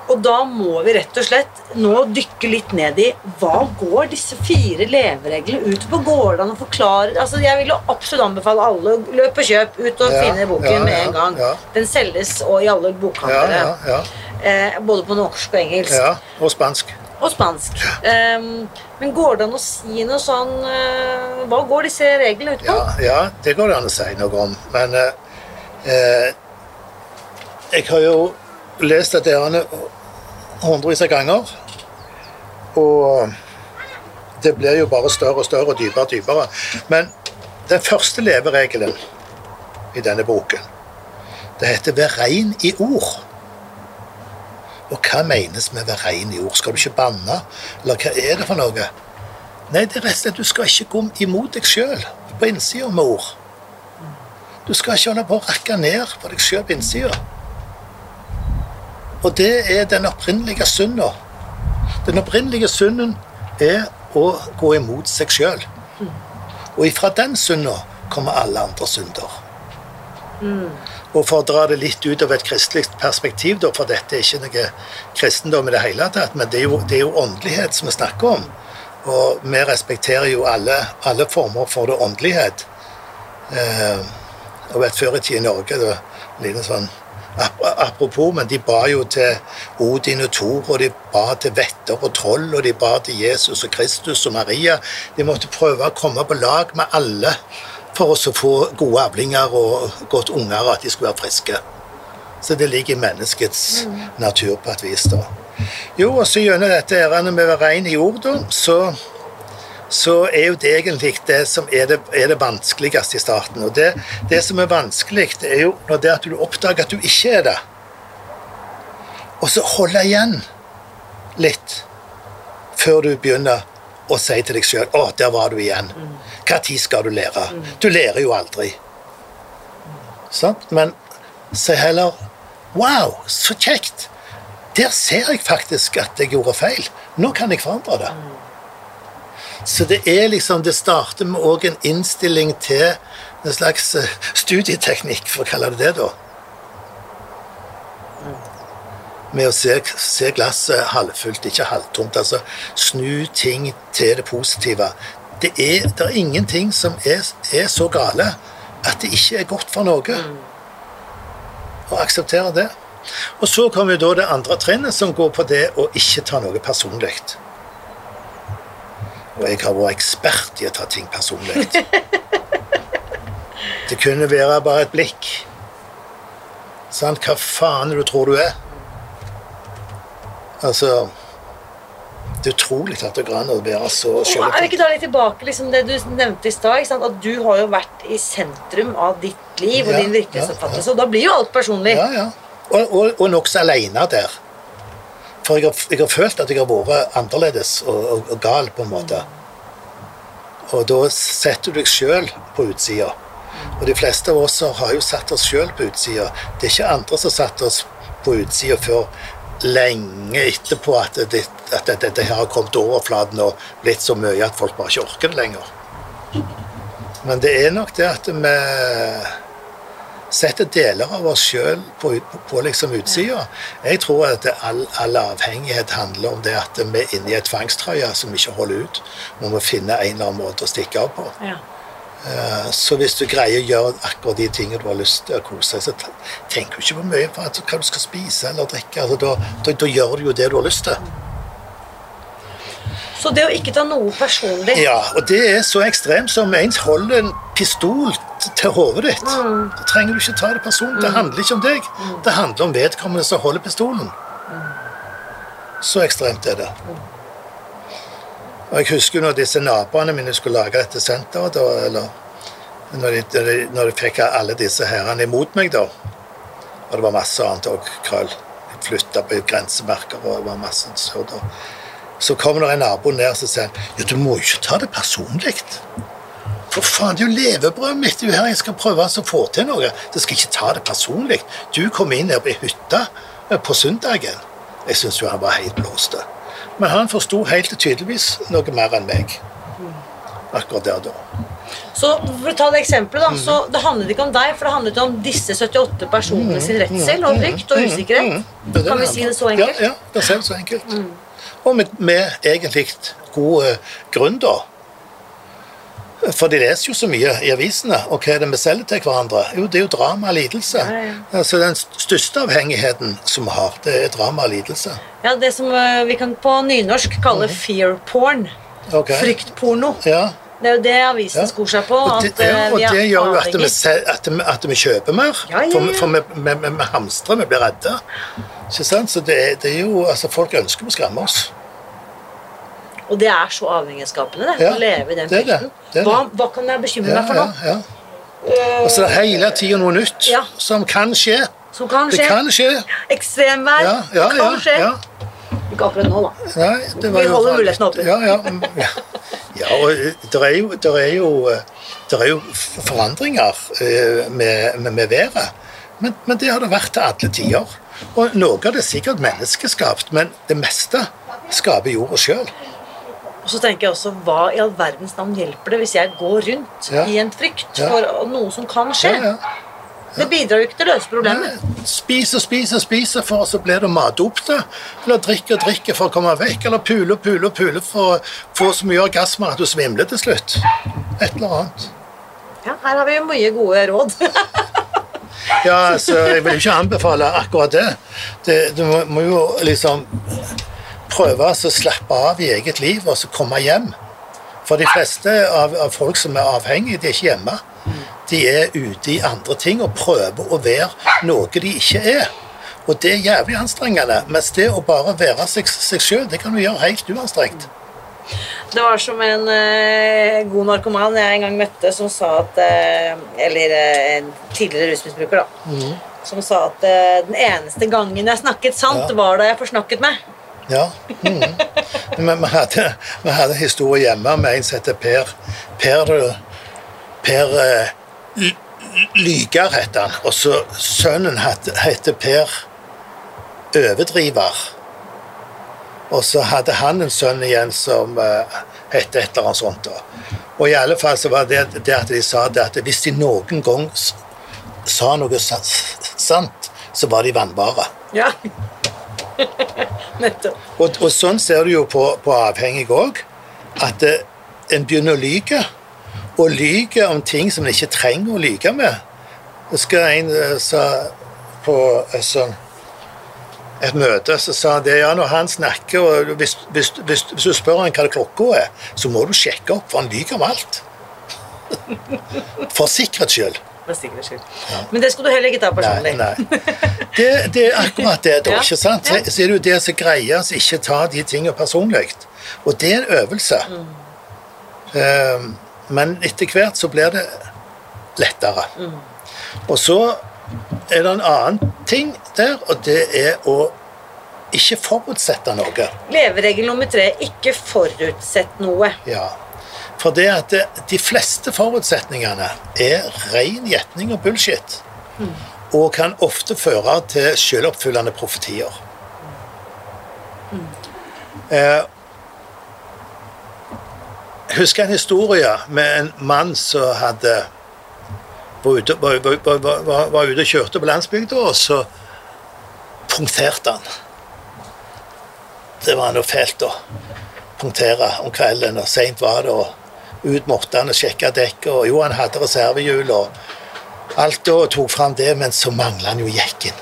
Og da må vi rett og slett nå dykke litt ned i hva går disse fire levereglene ut på? Går det an å forklare altså Jeg vil jo absolutt anbefale alle å løpe og kjøp ut og Ja, finne boken ja, med en gang. Den selges og i alle bokhandlere. ja, ja, Eh, både på norsk og engelsk. ja. Og spansk. Og spansk. Um, men går det an å si noe sånn uh, Hva går disse reglene ut på? Ja, det går det an å si noe om. Men uh, uh, jeg har jo lest at det her hundrevis av ganger. Og det blir jo bare større og større og dypere og dypere. Men den første leveregelen i denne boken, det heter 'vær rein i ord'. Og hva menes med 'vær rein i ord'? Skal du ikke banne? Eller hva er det for noe? Nei, det er rett og slett du skal ikke gå imot deg sjøl på innsida med ord. Du skal ikke holde på å rakke ned på deg sjøl på innsida. Og det er den opprinnelige synda. Den opprinnelige synden er å gå imot seg sjøl. Og ifra den synda kommer alle andre synder. Og for å dra det litt ut av et kristelig perspektiv, for dette er ikke noe kristendom i det hele tatt, men det er jo, det er jo åndelighet som vi snakker om. Og vi respekterer jo alle, alle former for det åndelighet. Eh, og vet, Før i tida i Norge det var en liten sånn Apropos, men de ba jo til Odin og Thor, og de ba til vetter og troll, og de ba til Jesus og Kristus og Maria. De måtte prøve å komme på lag med alle for å få gode avlinger og godt unger, at de skulle være friske. Så det ligger i menneskets natur på et vis. da. Jo, og så gjennom dette ærendet med å være rein i jorda, så, så er jo det egentlig det som er det, er det vanskeligste i starten. Og det, det som er vanskelig, det er jo når det at du oppdager at du ikke er det. Og så holde igjen litt før du begynner å si til deg sjøl 'Å, der var du igjen'. Hva tid skal du lære? Du lærer jo aldri. Sant? Men si heller 'Wow, så kjekt'. Der ser jeg faktisk at jeg gjorde feil. Nå kan jeg forandre det. Så det er liksom, det starter med òg en innstilling til en slags eh, studieteknikk, for å kalle det det, da. Med å se, se glasset halvfullt, ikke halvtomt. Altså snu ting til det positive. Det er, det er ingenting som er, er så gale at det ikke er godt for noe. Å akseptere det. Og så kommer jo da det andre trinnet, som går på det å ikke ta noe personlig. Og jeg har vært ekspert i å ta ting personlig. Det kunne være bare et blikk. Sant? Hva faen du tror du er? Altså Det er utrolig at det går an å være så Og er vi ikke da litt tilbake liksom det du nevnte i stad? At du har jo vært i sentrum av ditt liv og Ja, din virkelighetsoppfattelse. ja, Og da blir jo alt personlig. Ja, ja. Og, og, og nokså aleine der. For jeg har, jeg har følt at jeg har vært annerledes og, og, og gal, på en måte. Og da setter du deg sjøl på utsida. Og de fleste av oss har jo satt oss sjøl på utsida. Det er ikke andre som har satt oss på utsida før lenge etterpå at det- det, dette det, her har kommet til overflaten og blitt så mye at folk bare ikke orker det lenger. Men det er nok det at vi setter deler av oss sjøl på, på, liksom utsida. Jeg tror at all, all avhengighet handler om det at vi er inne i en tvangstrøye som vi ikke holder ut. Vi må finne en eller annen måte å stikke av på. Ja. Eh, Så hvis du greier å gjøre akkurat de tingene du har lyst til å kose deg, så tenker du ikke på mye på hva du skal spise eller drikke. Altså, da, da, da gjør du jo det du har lyst til. Så det å ikke ta noe personlig Ja, og det er så ekstremt som en holder en pistol til hodet ditt. Da trenger du ikke ta det personlig. Det handler ikke om deg. Det handler om vedkommende som holder pistolen. Så ekstremt er det. Og Jeg husker når disse naboene mine skulle lage dette senteret, da, eller når de, når de, fikk alle disse herrene imot meg, da. Og det var masse annet òg krøll. Flytta på grensemerker og det var masse surr. Så kommer det en nabo ned og sier ja, du må jo ikke ta det personlig. For faen, det er jo levebrødet mitt. Det er jo her jeg skal prøve å få til noe. Så skal ikke ta det personlig. Du kom inn her på hytta eh, på søndagen. Jeg syns jo han var helt blåst. Men han forsto helt tydeligvis noe mer enn meg. Akkurat der og da. Så for å ta det eksempelet da, Mm. så det handlet ikke om deg, for det handlet om disse 78 personene sin redsel og frykt og usikkerhet. Mm, er Kan vi si det så enkelt? Ja, ja det er så enkelt. Og med, med egentlig god grunn, da. For de leser jo så mye i avisene, og hva er det vi selger til hverandre? Jo, det er jo drama og lidelse. Ja, ja. Altså Den største avhengigheten som vi har, det er drama og lidelse. Ja, det som eh, vi kan på nynorsk kalle fear porn. Ok. Fryktporno. Ja. Det er jo det avisen Ja. skor seg på. Og At det, ja, eh, og vi det gjør jo at vi, at vi, at vi kjøper mer. Ja, For, for vi, vi, vi, hamstrer, vi blir redde. Ikke sant? Så det, det er jo, altså Folk ønsker å skremme oss. Og det er så avhengighetsskapende, det. Å leve i den frykten. Hva, hva kan jeg bekymre meg for nå? ja. Og så er det hele tida noe nytt som kan skje. Som kan Det kan skje. Ekstremvær. Ja, ja. kan skje. Ikke akkurat nå, da. Nei, det var Vi holder muligheten åpen. Ja, ja. mm, ja. ja og det er jo, der er jo, der er jo forandringer eh, med, med, med været. Men, men det har det vært til alle tider. Og noe av det er sikkert menneskeskapt, men det meste skaper jorda sjøl. Og så tenker jeg også, Hva i all verdens navn hjelper det hvis jeg går rundt Ja. i en frykt Ja. for noe som kan skje? Ja, ja. Det bidrar jo ikke til å løse problemet. Spis og spis og spis, for så blir du matdopte. Eller drikke og drikke for å komme vekk. Eller pule og pule og pule for å få så mye orgasmer at du svimler til slutt. Et eller annet. Ja, Her har vi jo mye gode råd. Ja, altså, jeg vil ikke anbefale akkurat det. det du må, jo liksom prøve å slappe av i eget liv og så komme hjem. For de fleste av, av folk som er avhengige, de er ikke hjemme. De er ute i andre ting og prøver å være noe de ikke er. Og det er jævlig anstrengende. Mens det å bare være seg, seg sjøl, det kan du gjøre helt uanstrengt. Det var som en eh, god narkoman jeg en gang møtte, som sa at eh, Eller eh, en tidligere rusmisbruker, da. Mm. Som sa at eh, den eneste gangen jeg snakket sant, Ja. var da jeg forsnakket meg. Ja. Mm. Men vi hadde, vi hadde en historie hjemme med en som heter Per. Per, per eh, L- Lyger heter han. Og så sønnen het- heter Per Overdriver. Og så hadde han en sønn igjen som uh, het et eller annet sånt. Da. Og i alle fall så var det det at de sa det at hvis de noen gang sa noe sant, så var de vannbare. Ja. Nettopp. Og, og sånn ser du jo på, på avhengig òg. At eh, en begynner å lyge. Og lyge om ting som en ikke trenger å lyge med. Jeg husker en eh, sa på sånn, et møte så sa han det, ja, når han snakker og hvis, hvis, hvis, hvis du spør han hva klokka er, så må du sjekke opp, for han lyver om alt. For sikkerhets skyld. For sikkerhets skyld. Men det skulle du heller ikke ta personlig. nei. Det, det er akkurat det, da. Ja, ikke sant? Så, så er det jo det som greier å ikke ta de tingene personlig. Og det er en øvelse. Mm. Eh, men etter hvert så blir det lettere. Mm. Og så er det en annen ting der, og det er å ikke forutsette noe. Leveregel nummer tre ikke forutsett noe. Ja. For det at det, de fleste forutsetningene er ren gjetning og bullshit. Og kan ofte føre til selvoppfyllende profetier. Eh, jeg husker en historie med en mann som hadde var ute, var, var, var, ute og kjørte på landsbygda, og så punkterte han. Det var noe fælt å punktere om kvelden, og seint var det. og Ut måtte han og sjekke dekket, og jo, han hadde reservehjul og alt, og tok fram det, men så mangla han jo jekken.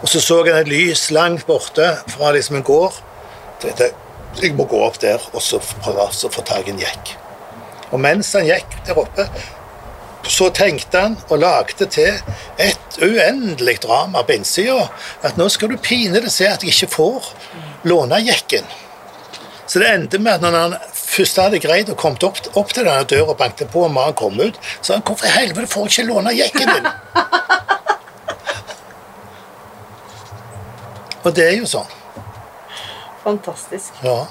Og så så han et lys langt borte fra liksom en gård. Tenkte, jeg må gå opp der og så prøve å få tak i en jekk. Og mens han gikk der oppe, så tenkte han og lagde til et uendelig drama på innsida. At nå skal du pinadø se at jeg ikke får låne jekken. Så det endte med at når han først hadde greid å komme opp, opp til denne døra og banket på, og mannen kom ut, så sa han hvorfor i helvete får jeg ikke låne jekken din? og det er jo sånn. Fantastisk. Ja.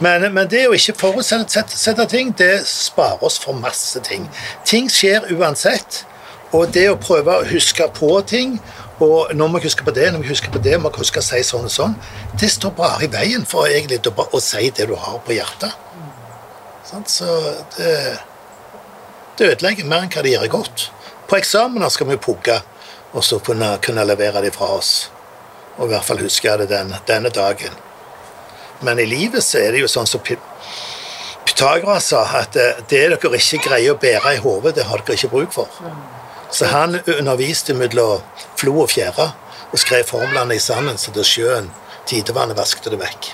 Men, men det å ikke forutsette ting, det sparer oss for masse ting. Ting skjer uansett. Og det å prøve å huske på ting og nå må husker huske på det, nå må husker huske på det, må vi huske å si sånn og sånn, det står bare i veien for egentlig å si det du har på hjertet. Sånn, Så det, det ødelegger mer enn hva det gjør godt. På eksamener skal vi pugge, og så kunne, kunne levere det fra oss. Og i hvert fall huske det den, denne dagen. Men i livet så er det jo sånn som Pythagoras sa, at eh, det dere ikke greier å bære i hodet, det har dere ikke bruk for. Så han underviste mellom flo og fjære og skrev formlene i sanden så det sjøen, tidevannet, vasket det vekk.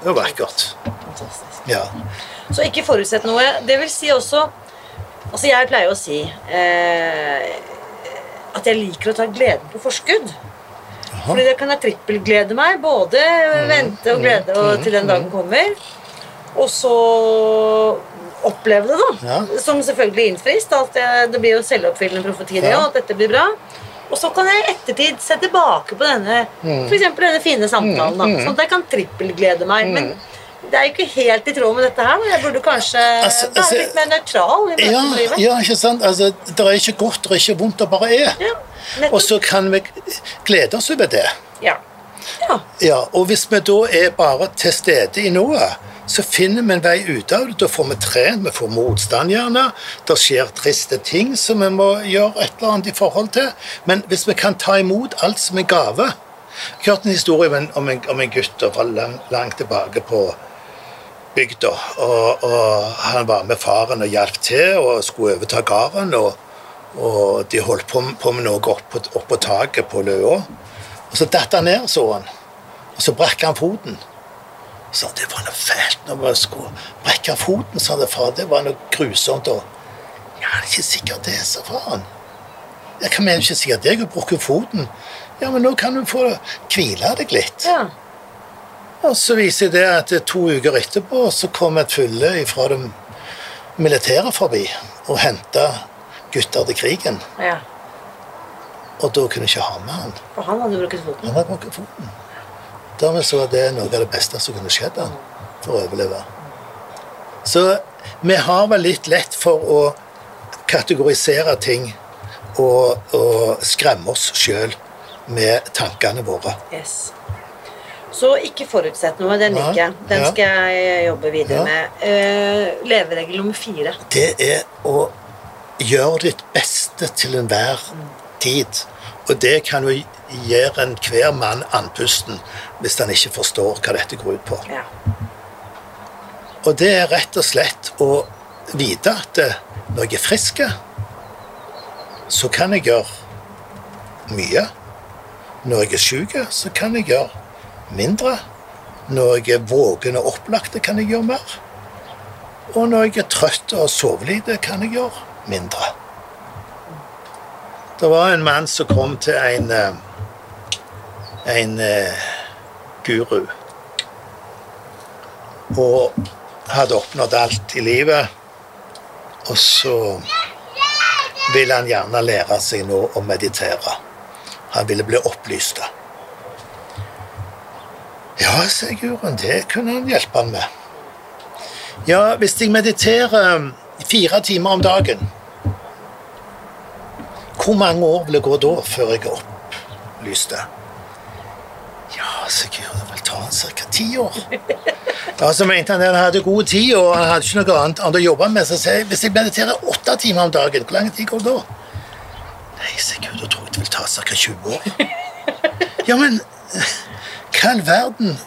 Det var vakkert. Fantastisk. Ja. Så ikke forutsett noe. Det vil si også Altså, jeg pleier å si eh, at jeg liker å ta gleden på forskudd. Fordi da kan jeg trippelglede meg. Både vente og glede og til den dagen kommer. Og så oppleve det, da. Ja. Som selvfølgelig innfris. At det, det blir jo selvoppfyllende profeti, det Ja. og at dette blir bra. Og så kan jeg i ettertid se tilbake på denne for eksempel denne fine samtalen. da, Sånn at jeg kan trippelglede meg. Men det er jo ikke helt i tråd med dette her. Men jeg burde kanskje Altså, altså- være litt mer nøytral i Ja, med livet. ja, ikke sant? Altså, det er ikke godt, det er ikke vondt, det bare er. Ja. Og så kan vi glede oss over det. ja. ja. Ja, og hvis vi da er bare til stede i noe, så finner vi en vei ut av det. Da får vi trent, vi får motstand gjerne. Det skjer triste ting som vi må gjøre et eller annet i forhold til. Men hvis vi kan ta imot alt som en gave Jeg har hørt en historie om en, om en, om en gutt fra lang, langt tilbake på bygda. Og, og han var med faren og hjalp til og skulle overta gården. Og, og de holdt på, på med noe opp på, opp på taket på løa. Og så datt han ned, så han. Og så brakk han foten. Så det var noe fælt når man skulle brekke foten, sa det far. Det var noe grusomt. Og ja, det er ikke sikkert det, sa faren. Jeg kan mener ikke sikkert det? Jeg har brukket foten. Ja, men nå kan du få hvile deg litt. ja. Og så viser det at to uker etterpå så kom et fylle fra det militære forbi og henta gutter til krigen. ja. Og da kunne jeg ikke ha med han. For han hadde brukket foten. Han hadde brukket foten. Dermed så var det noe av det beste som kunne skjedd han for å overleve. Så vi har vel litt lett for å kategorisere ting og, og skremme oss sjøl med tankene våre. Yes. Så ikke forutsett noe. Den liker jeg. Den skal jeg jobbe videre med. Uh, leveregel nummer fire. Det er å gjøre ditt beste til enhver tid. Og det kan jo gjøre enhver mann andpusten hvis han ikke forstår hva dette går ut på. Ja. Og det er rett og slett å vite at eh, når jeg er frisk, så kan jeg gjøre mye. Når jeg er syk, så kan jeg gjøre mindre. Når jeg er våken og opplagt, kan jeg gjøre mer. Og når jeg er trøtt og sover lite, kan jeg gjøre mindre. Det var en mann som kom til en eh, en eh, guru og hadde oppnådd alt i livet. Og så ville han gjerne lære seg nå å meditere. Han ville bli opplyst. Ja, sier guruen, det kunne han hjelpe han med. Ja, hvis jeg mediterer fire timer om dagen Hvor mange år vil det gå da før jeg er opplyst? Ja, sier guruen, det vil ta ca. ti år. Ja, så mente han at han hadde god tid, og han hadde ikke noe annet, annet å jobbe med. Så sier jeg, hvis jeg mediterer åtte timer om dagen, hvor lang tid går det da? Nei, sier Gud, da tror jeg det vil ta ca. 20 år. Ja, men hva i verden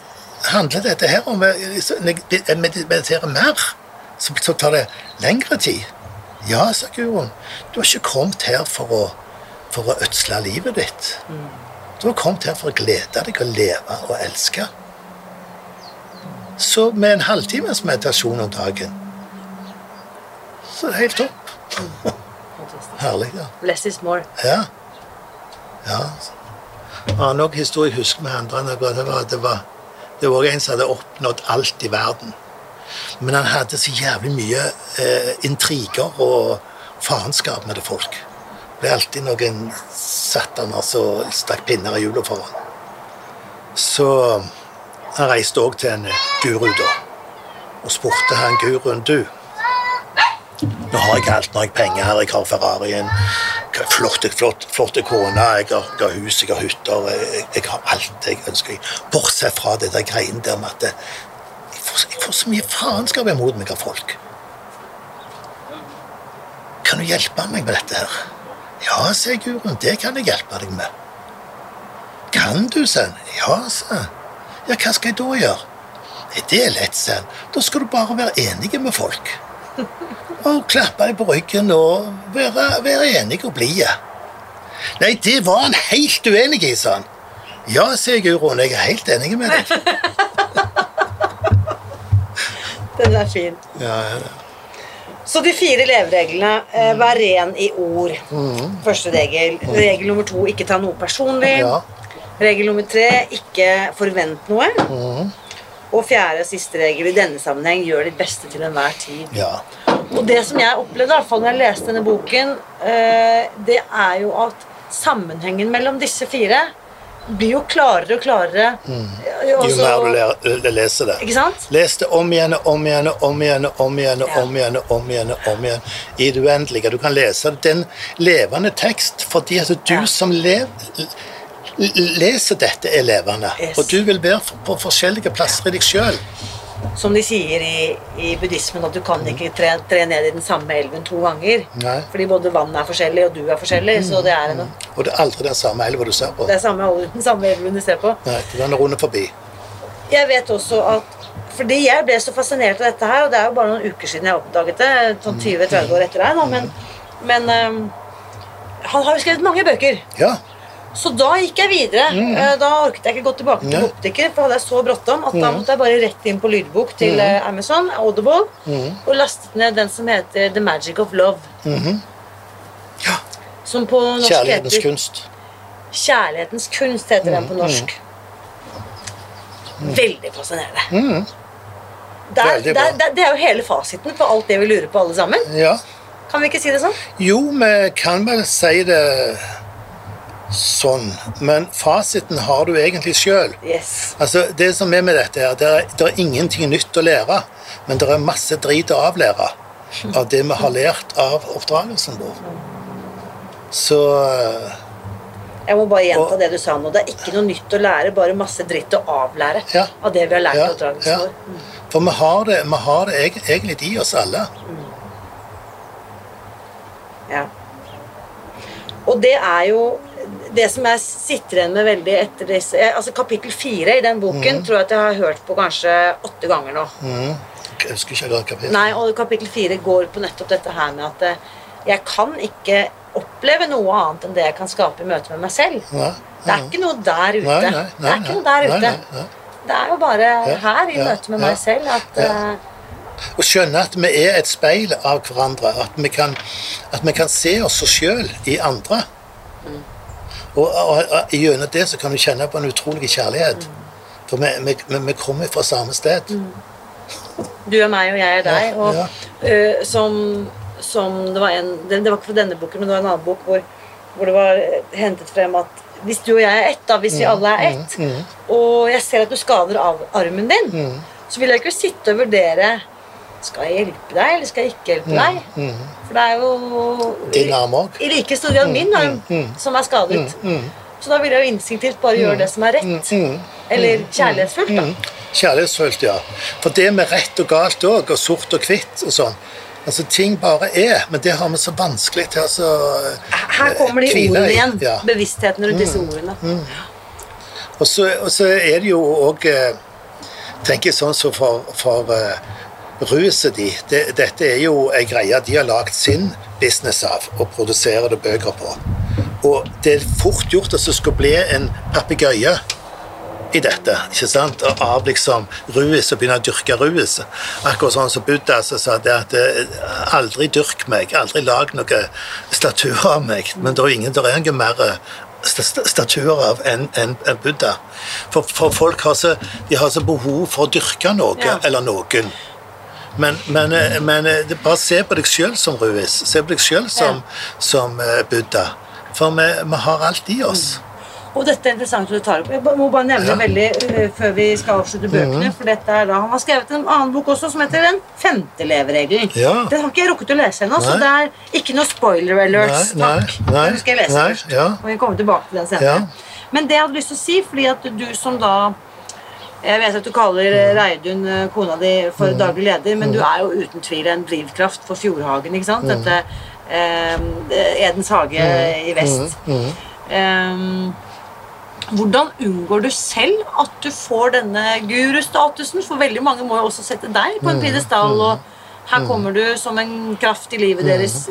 handler dette her om? Når jeg mediterer mer, så så tar det lengre tid. Ja, sa guroen. du har ikke kommet her for å, for å ødsle livet ditt. Du har kommet her for å glede deg og leve og elske. Så med en halvtimes meditasjon om dagen, så er det helt topp. Herlig, ja. Less is more. Ja. ja. Annen nok historie jeg husker med andre det var, det var, det var, en som hadde oppnådd alt i verden. Men han hadde så jævlig mye eh, intriger og faenskap med det folk. Det ble alltid noen sataner som stakk pinner i hjulet for ham. Så han reiste òg til en guru da, og spurte han guruen du. Nå har jeg alt, nå har jeg penger jeg har Ferrarien, har flotte, flotte kone, jeg har, jeg har hus, jeg har hytter, jeg, jeg har alt jeg ønsker. Bortsett fra det der greiene der med at jeg, får, jeg får så mye faenskap imot meg av folk. Kan du hjelpe meg med dette her? Ja, sier guruen, det kan jeg hjelpe deg med. Kan du, sen? Ja, sa. Ja, hva skal jeg da gjøre? Det er lett, sen. Da skal du bare være enige med folk. Og klappe deg på ryggen og være, være enig og blide. Nei, det var han helt uenig i, sa han. Ja, sier Guruen, jeg er helt enig med deg. Den er fin. Ja, ja, Så de fire levereglene. Eh, vær ren i ord. Første regel. Regel nummer to ikke ta noe personlig. ja. Regel nummer tre ikke forvent noe. Og fjerde og siste regel i denne sammenheng gjør ditt beste til enhver tid. ja. Og det som jeg opplevde, i hvert fall når jeg leste denne boken, eh, det er jo at sammenhengen mellom disse fire blir jo klarere og klarere. Jo Også- mer du leser det. Ikke sant? Les det om igjen og om igjen og om igjen og om igjen og om igjen om igjen om igjen i det uendelige. Du kan lese det. Det er en levende tekst fordi at du Ja. som lev, leser dette, er levende. Yes. Og du vil være på forskjellige plasser i deg sjøl. Som de sier i, i buddhismen, at du kan ikke tre, tre ned i den samme elven to ganger. Nei. Fordi både vannet er forskjellig, og du er forskjellig. Så det er, en, Og det er aldri den samme elva du ser på. det er samme, den samme elven du ser på. Nei, den er runde forbi. Jeg vet også at Fordi jeg ble så fascinert av dette her, og det er jo bare noen uker siden jeg oppdaget det. Sånn 20-30 år etter deg, men, men um, han har jo skrevet mange bøker. Ja. Så da gikk jeg videre. Mm. Da orket jeg ikke gå tilbake til Nei. bokbutikker, for hadde jeg så bråttom at da måtte jeg bare rett inn på lydbok til mm. Amazon, Audible, og lastet ned den som heter The Magic of Love. ja. Som på norsk Kjærlighetens heter kunst. Kjærlighetens kunst heter den på norsk. Veldig fascinerende. Er, der, det, bra. er, det er- det er jo hele fasiten på alt det vi lurer på, alle sammen. Ja. Kan vi ikke si det sånn? Jo, vi kan vel si det sånn, men fasiten har du egentlig sjøl. Yes. Altså, det som er med dette her, det er, det er ingenting nytt å lære, men det er masse drit å avlære av det vi har lært av oppdragelsen vår. Så Jeg må bare gjenta Og- det du sa nå. Det er ikke noe nytt å lære, bare masse dritt å avlære Ja. av det vi har lært ja, av oppdragelsen ja. vår. For vi har det, vi har det eg- egentlig i oss alle. Ja. Og det er jo det som jeg sitter igjen med veldig etter disse Altså Kapittel fire i den boken Mm. tror jeg at jeg har hørt på kanskje åtte ganger nå. Jeg husker ikke hva kapittel. Nei, og kapittel fire går på nettopp dette her med at eh, jeg kan ikke oppleve noe annet enn det jeg kan skape i møte med meg selv. Nei, Det er ikke noe der ute. Nei, det er ikke noe der ute. Det er jo bare her i møte med meg selv at ja. eh, Å skjønne at vi er et speil av hverandre. At vi kan, at vi kan se oss sjøl i andre. Og, og, og gjennom det så kan du kjenne på en utrolig kjærlighet. For vi, vi, vi, kommer fra samme sted. Du er meg, og jeg er deg. Og ja. uh, som, som det var en det, det var ikke fra denne boken, men det var en annen bok hvor, hvor det var hentet frem at hvis du og jeg er ett, da, hvis vi alle er ett, og jeg ser at du skader av armen din, så vil jeg ikke sitte og vurdere skal jeg hjelpe deg, eller skal jeg ikke hjelpe deg? For det er jo Din arm òg. i like stor grad min arm som er skadet. Så da vil jeg jo instinktivt bare gjøre det som er rett. Eller kjærlighetsfullt, da. Kjærlighetsfullt, ja. For det med rett og galt òg, og sort og hvitt og sånn Altså, Ting bare er, men det har vi så vanskelig til å altså, Her kommer de ordene igjen. Ja. Bevisstheten rundt disse ordene. Og så, og så er det jo òg Tenker jeg sånn som for, for eh, ruset de det, Dette er jo ei greie de har lagd sin business av og produserer det bøker på. Og det er fort gjort at det skal bli en papegøye i dette. ikke sant? Og Av liksom ruis og begynne å dyrke ruis. Akkurat sånn som Buddha så sa det at eh, aldri dyrk meg, aldri lag noen statuer av meg. Men det er ingen, der er ingen mer eh, sta- sta- statuer av enn en, en Buddha. For, for folk har så, de har så behov for å dyrke noe Ja. eller noen. Men, men, eh, men eh, det- bare se på deg sjøl som Ruiz. Se på deg sjøl som, som eh, Buddha. For vi, vi har alt i oss. Og dette er interessant du tar opp. Jeg må bare nevne Ja. veldig før vi skal avslutte bøkene. For dette er da, Han har skrevet en annen bok også som heter Den femte leveregelen. Ja. Den har ikke jeg rukket å lese ennå, så det er ikke noe spoiler alerts. Nei, nei, takk. nei, Den skal jeg lese nei, først. ja. Og vi kommer tilbake til den senere. Men det jeg hadde lyst til å si, fordi at du som da jeg vet at du kaller Mm. eh, Reidun, eh, kona di, for daglig leder, men du er jo uten tvil en drivkraft for Fjordhagen. ikke sant? Mm. Dette eh, Edens hage i vest. Mm. Eh, hvordan unngår du selv at du får denne gurustatusen? For veldig mange må jo også sette deg Mm. på en pidestall, og her kommer du som en kraft i livet deres.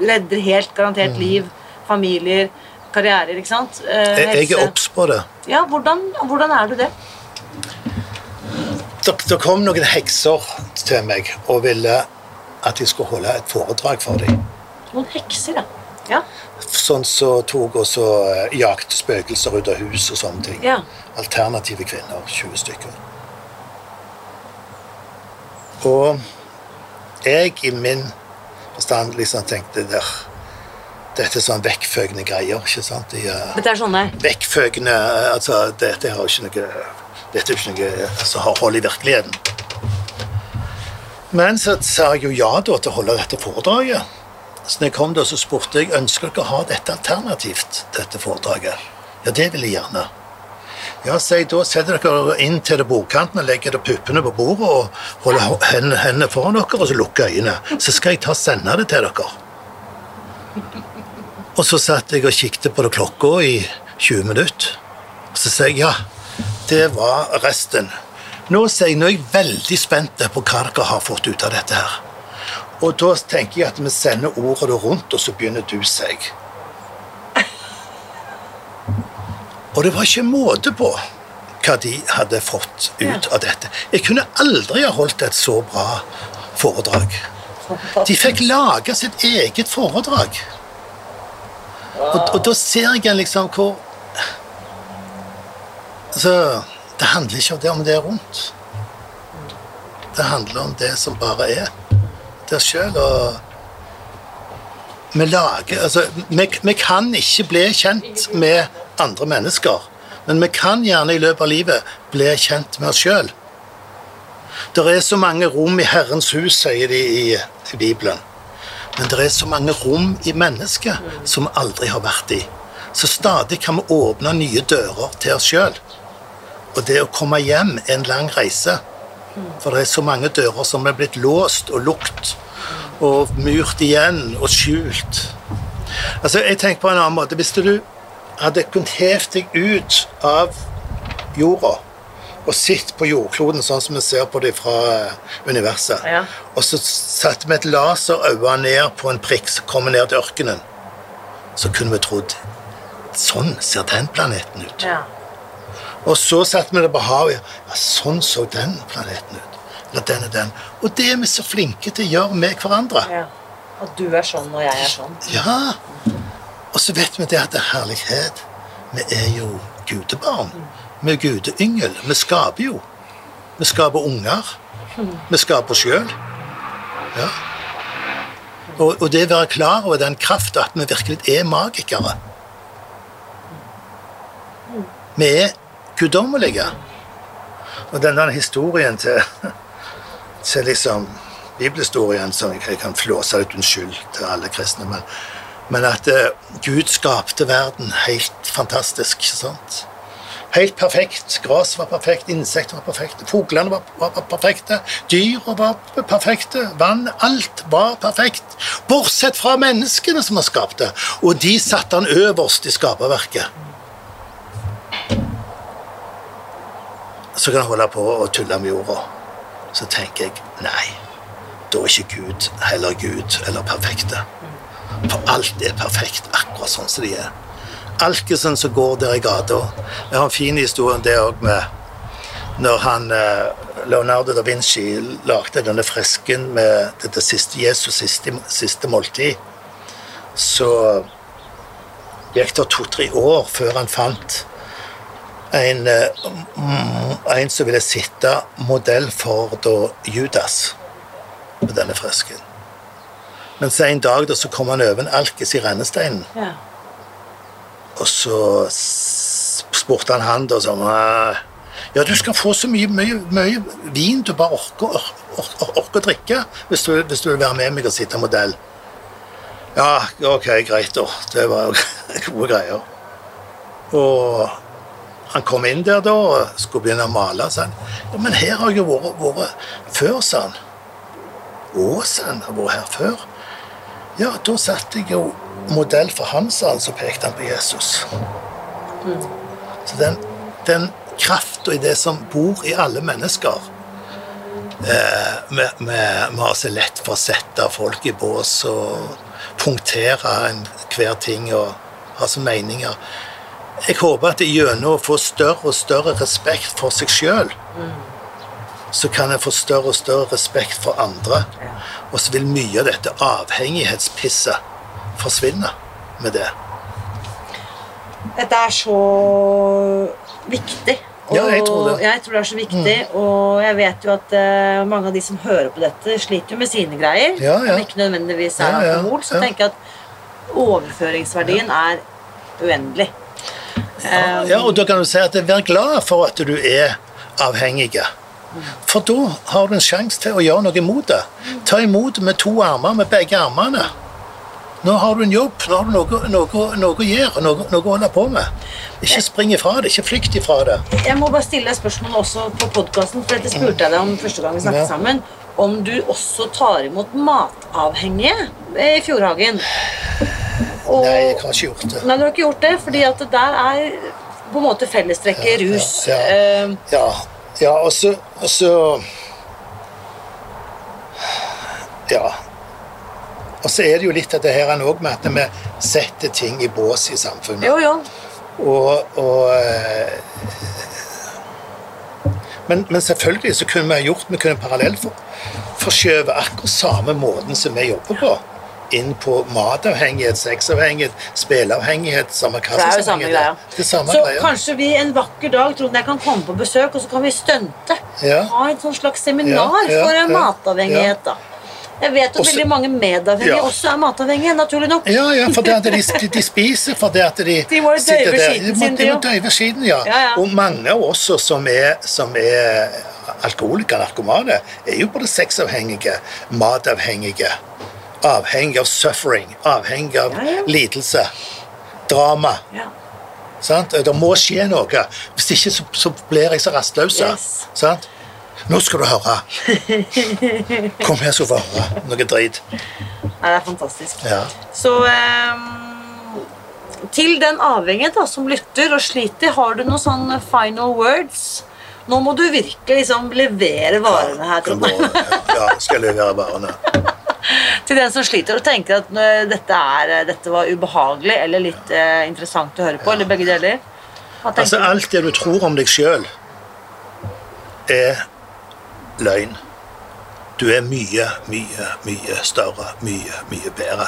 Redder helt garantert liv, familier, karrierer, ikke sant? Eh, jeg er obs på det. Ja, hvordan, hvordan er du det? Det, kom noen hekser til meg og ville at jeg skulle holde et foredrag for dem. Noen hekser, ja. ja. Sånn som tok og så eh, jakte spøkelser ut av hus og sånne ting. Ja. Alternative kvinner, 20 stykker. Og jeg i min forstand liksom tenkte der, Dette er sånn vekkføgende greier, ikke sant? De, eh, Dette er sånne vekkføgende altså, Dette har jo ikke noe Dette er jo ikke noe som har hold i virkeligheten. Men så sa jeg jo ja da til å holde dette foredraget. Så når jeg kom da, så spurte jeg ønsker dere å ha dette alternativt. dette foredraget. Ja, det vil jeg gjerne. Ja, sier jeg, Da setter dere inn til det bordkanten og legger puppene på bordet og holder hendene, hendene foran dere og så lukker øynene. Så skal jeg ta og sende det til dere. Og så satt jeg og kikket på det klokka i 20 minutter. Så sier jeg ja, det var resten. Nå er jeg veldig spent på hva dere har fått ut av dette her. Og da tenker jeg at vi sender ordet rundt, og så begynner du, Seg. Og det var ikke måte på hva de hadde fått ut av dette. Jeg kunne aldri ha holdt et så bra foredrag. De fikk lage sitt eget foredrag. Og, og da ser jeg liksom hvor Altså, det handler ikke om det om det er rundt. Det handler om det som bare er. Der sjøl. Og vi lager Altså, vi, vi kan ikke bli kjent med andre mennesker. Men vi kan gjerne i løpet av livet bli kjent med oss sjøl. Det er så mange rom i Herrens hus, sier de i, i Bibelen. Men det er så mange rom i mennesket som vi aldri har vært i. Så stadig kan vi åpne nye dører til oss sjøl. Og det å komme hjem er en lang reise. For det er så mange dører som er blitt låst og lukt og murt igjen og skjult. Altså, jeg tenker på en annen måte. Hvis du hadde kunnet heve deg ut av jorda og sett på jordkloden sånn som vi ser på det fra eh, universet, Ja. og så satte vi et laserøye ned på en prikk som kommer ned til ørkenen, så kunne vi trodd Sånn ser den planeten ut. Ja. Og så satte vi det på havet. Ja, sånn så den planeten ut. Eller den og den. Og det er vi så flinke til å gjøre med hverandre. ja. At du er sånn, og jeg er sånn. Ja. Og så vet vi det at det er herlighet. Vi er jo gudebarn. Vi er gudeyngel. Vi skaper jo. Vi skaper unger. Vi skaper oss sjøl. Ja. Og, og det å være klar over den krafta at vi virkelig er magikere. Vi er guddommelige. Og denne historien til, til liksom bibelhistorien som jeg kan flåse ut unnskyld til alle kristne, men, men at uh, Gud skapte verden helt fantastisk. ikke sant? Helt perfekt. Gresset var perfekt, insekter var perfekte, fuglene var, var, var perfekte, dyra var perfekte, vann Alt var perfekt. Bortsett fra menneskene som har skapt det. Og de satte han øverst i skaperverket. Så kan han holde på å tulle med jorda. Så tenker jeg nei, da er ikke Gud heller Gud eller perfekte. For alt er perfekt akkurat sånn som de er. Alkesen som går der i gata. Jeg har en fin historie om det òg med når han eh, Leonardo da Vinci lagde denne fresken med dette siste, Jesus' siste, siste måltid, så gikk det to-tre år før han fant en, eh, en som ville sitte modell for da Judas på denne fresken. Men så en dag da så kom han over en alkis i rennesteinen. Ja. Og så spurte han han da sånn «Eh, Ja, du skal få så mye, mye, mye vin du bare orker, orker, orker å drikke hvis du, hvis du vil være med meg og sitte modell. Ja, ok, greit, da. Det var gode greier. Og han kom inn der da og skulle begynne å male. sa han. Ja, men her har jeg jo vært, vært før, sa han. Å, sa han. Har vært her før? Ja, da satte jeg jo modell for han, sa han, så pekte han på Jesus. Så den, den krafta i det som bor i alle mennesker eh, vi har så lett for å sette folk i bås og punktere enhver ting og ha så meninger. Jeg håper at gjennom å få større og større respekt for seg sjøl, så kan en få større og større respekt for andre. Og så vil mye av dette avhengighetspisset forsvinne med det. Dette er så viktig. Ja, jeg tror det. jeg tror det er så viktig, og jeg vet jo at uh, mange av de som hører på dette, sliter jo med sine greier. Ja, ja. Om ikke nødvendigvis er alkohol. Så tenker jeg at overføringsverdien er uendelig. Eh, Ja, og da kan du si at vær glad for at du er avhengig. For da har du en sjanse til å gjøre noe imot det. Ta imot med to armer, med begge armene. Nå har du en jobb, nå har du noe, noe, noe å gjøre, noe, noe å holde på med. Ikke spring ifra det, ikke flykt ifra det. Jeg må bare stille deg spørsmål også på podkasten, for dette spurte jeg deg om første gang vi snakket Ja. sammen. Om du også tar imot matavhengige i Fjordhagen. Og, Nei, jeg har ikke gjort det. Nei, du har ikke gjort det, fordi at det der er på en måte fellestrekket Ja, rus. ja, Eh, Ja, ja og så og så Ja. Og så er det jo litt av det her òg med at vi setter ting i bås i samfunnet. jo, jo. Og, og eh, men, men selvfølgelig så kunne vi gjort Vi kunne parallelt for, akkurat samme måten som vi jobber på. Inn på matavhengighet, sexavhengighet, spilleavhengighet, samme hva Det er jo som samme greia. Det samme Så greia. kanskje vi en vakker dag Trond, jeg kan komme på besøk, og så kan vi stunte. Ja. Ha et slags seminar Ja, ja, for ja, matavhengighet. da. Jeg vet at Også- veldig mange medavhengige Ja. også er matavhengige, naturlig nok. Ja, ja, for det at de, de spiser for det at de De må sitter der. De må- De de må døyve skitten, ja. Ja, ja. Og mange av oss som er, som er alkoholikere, narkomane, er jo både sexavhengige, matavhengige, avhengige av suffering, avhengig av Ja, ja. lidelse, drama. Ja. Sant? Det må skje noe. Hvis ikke så, så blir jeg så rastløs. Yes. Nå skal du høre. Kom her, så får du høre noe drit. Det er fantastisk. Ja. Så um, til den avhengige da, som lytter og sliter, har du noen sånne final words? Nå må du virkelig liksom levere varene her. Kan Trond. ja, skal jeg levere varene. Til den som sliter og tenker at øh, dette, er, øh, dette var ubehagelig eller litt ja. interessant å høre på, eller begge deler. Altså, alt det du tror om deg sjøl, er løgn. du er mye, mye, mye større, mye, mye bedre.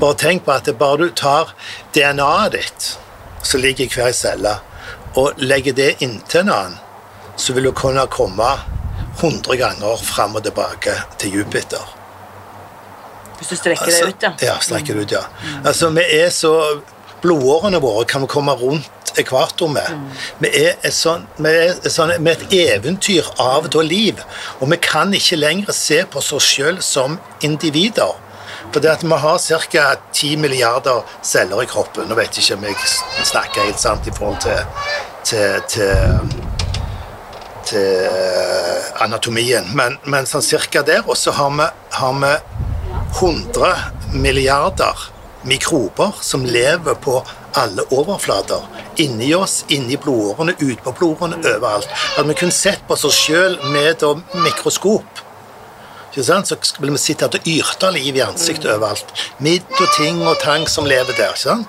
Bare tenk på at bare du tar DNA-et ditt, som ligger i hver celle, og legger det inntil en annen, så vil du kunne komme 100 ganger fram og tilbake til Jupiter. Hvis du strekker det ut, ja. Ja, strekker det ut, ja. Altså, vi er så Blodårene våre kan vi komme rundt ekvator med. Vi er et, sånt, vi er et, sånt, vi er et eventyr av da liv, og vi kan ikke lenger se på oss sjøl som individer. For det at vi har ca. 10 milliarder celler i kroppen. Nå vet jeg ikke om jeg snakker helt sant i forhold til, til, til, til anatomien, men, men sånn cirka der. Og så har har vi 100 milliarder mikrober som lever på alle overflater. Inni oss, inni blodårene, ut på blodårene, overalt. Hadde vi kun sett på oss sjøl med mikroskop. Så ville vi sitte og yrte liv i ansiktet overalt. Midd og ting og tang som lever der.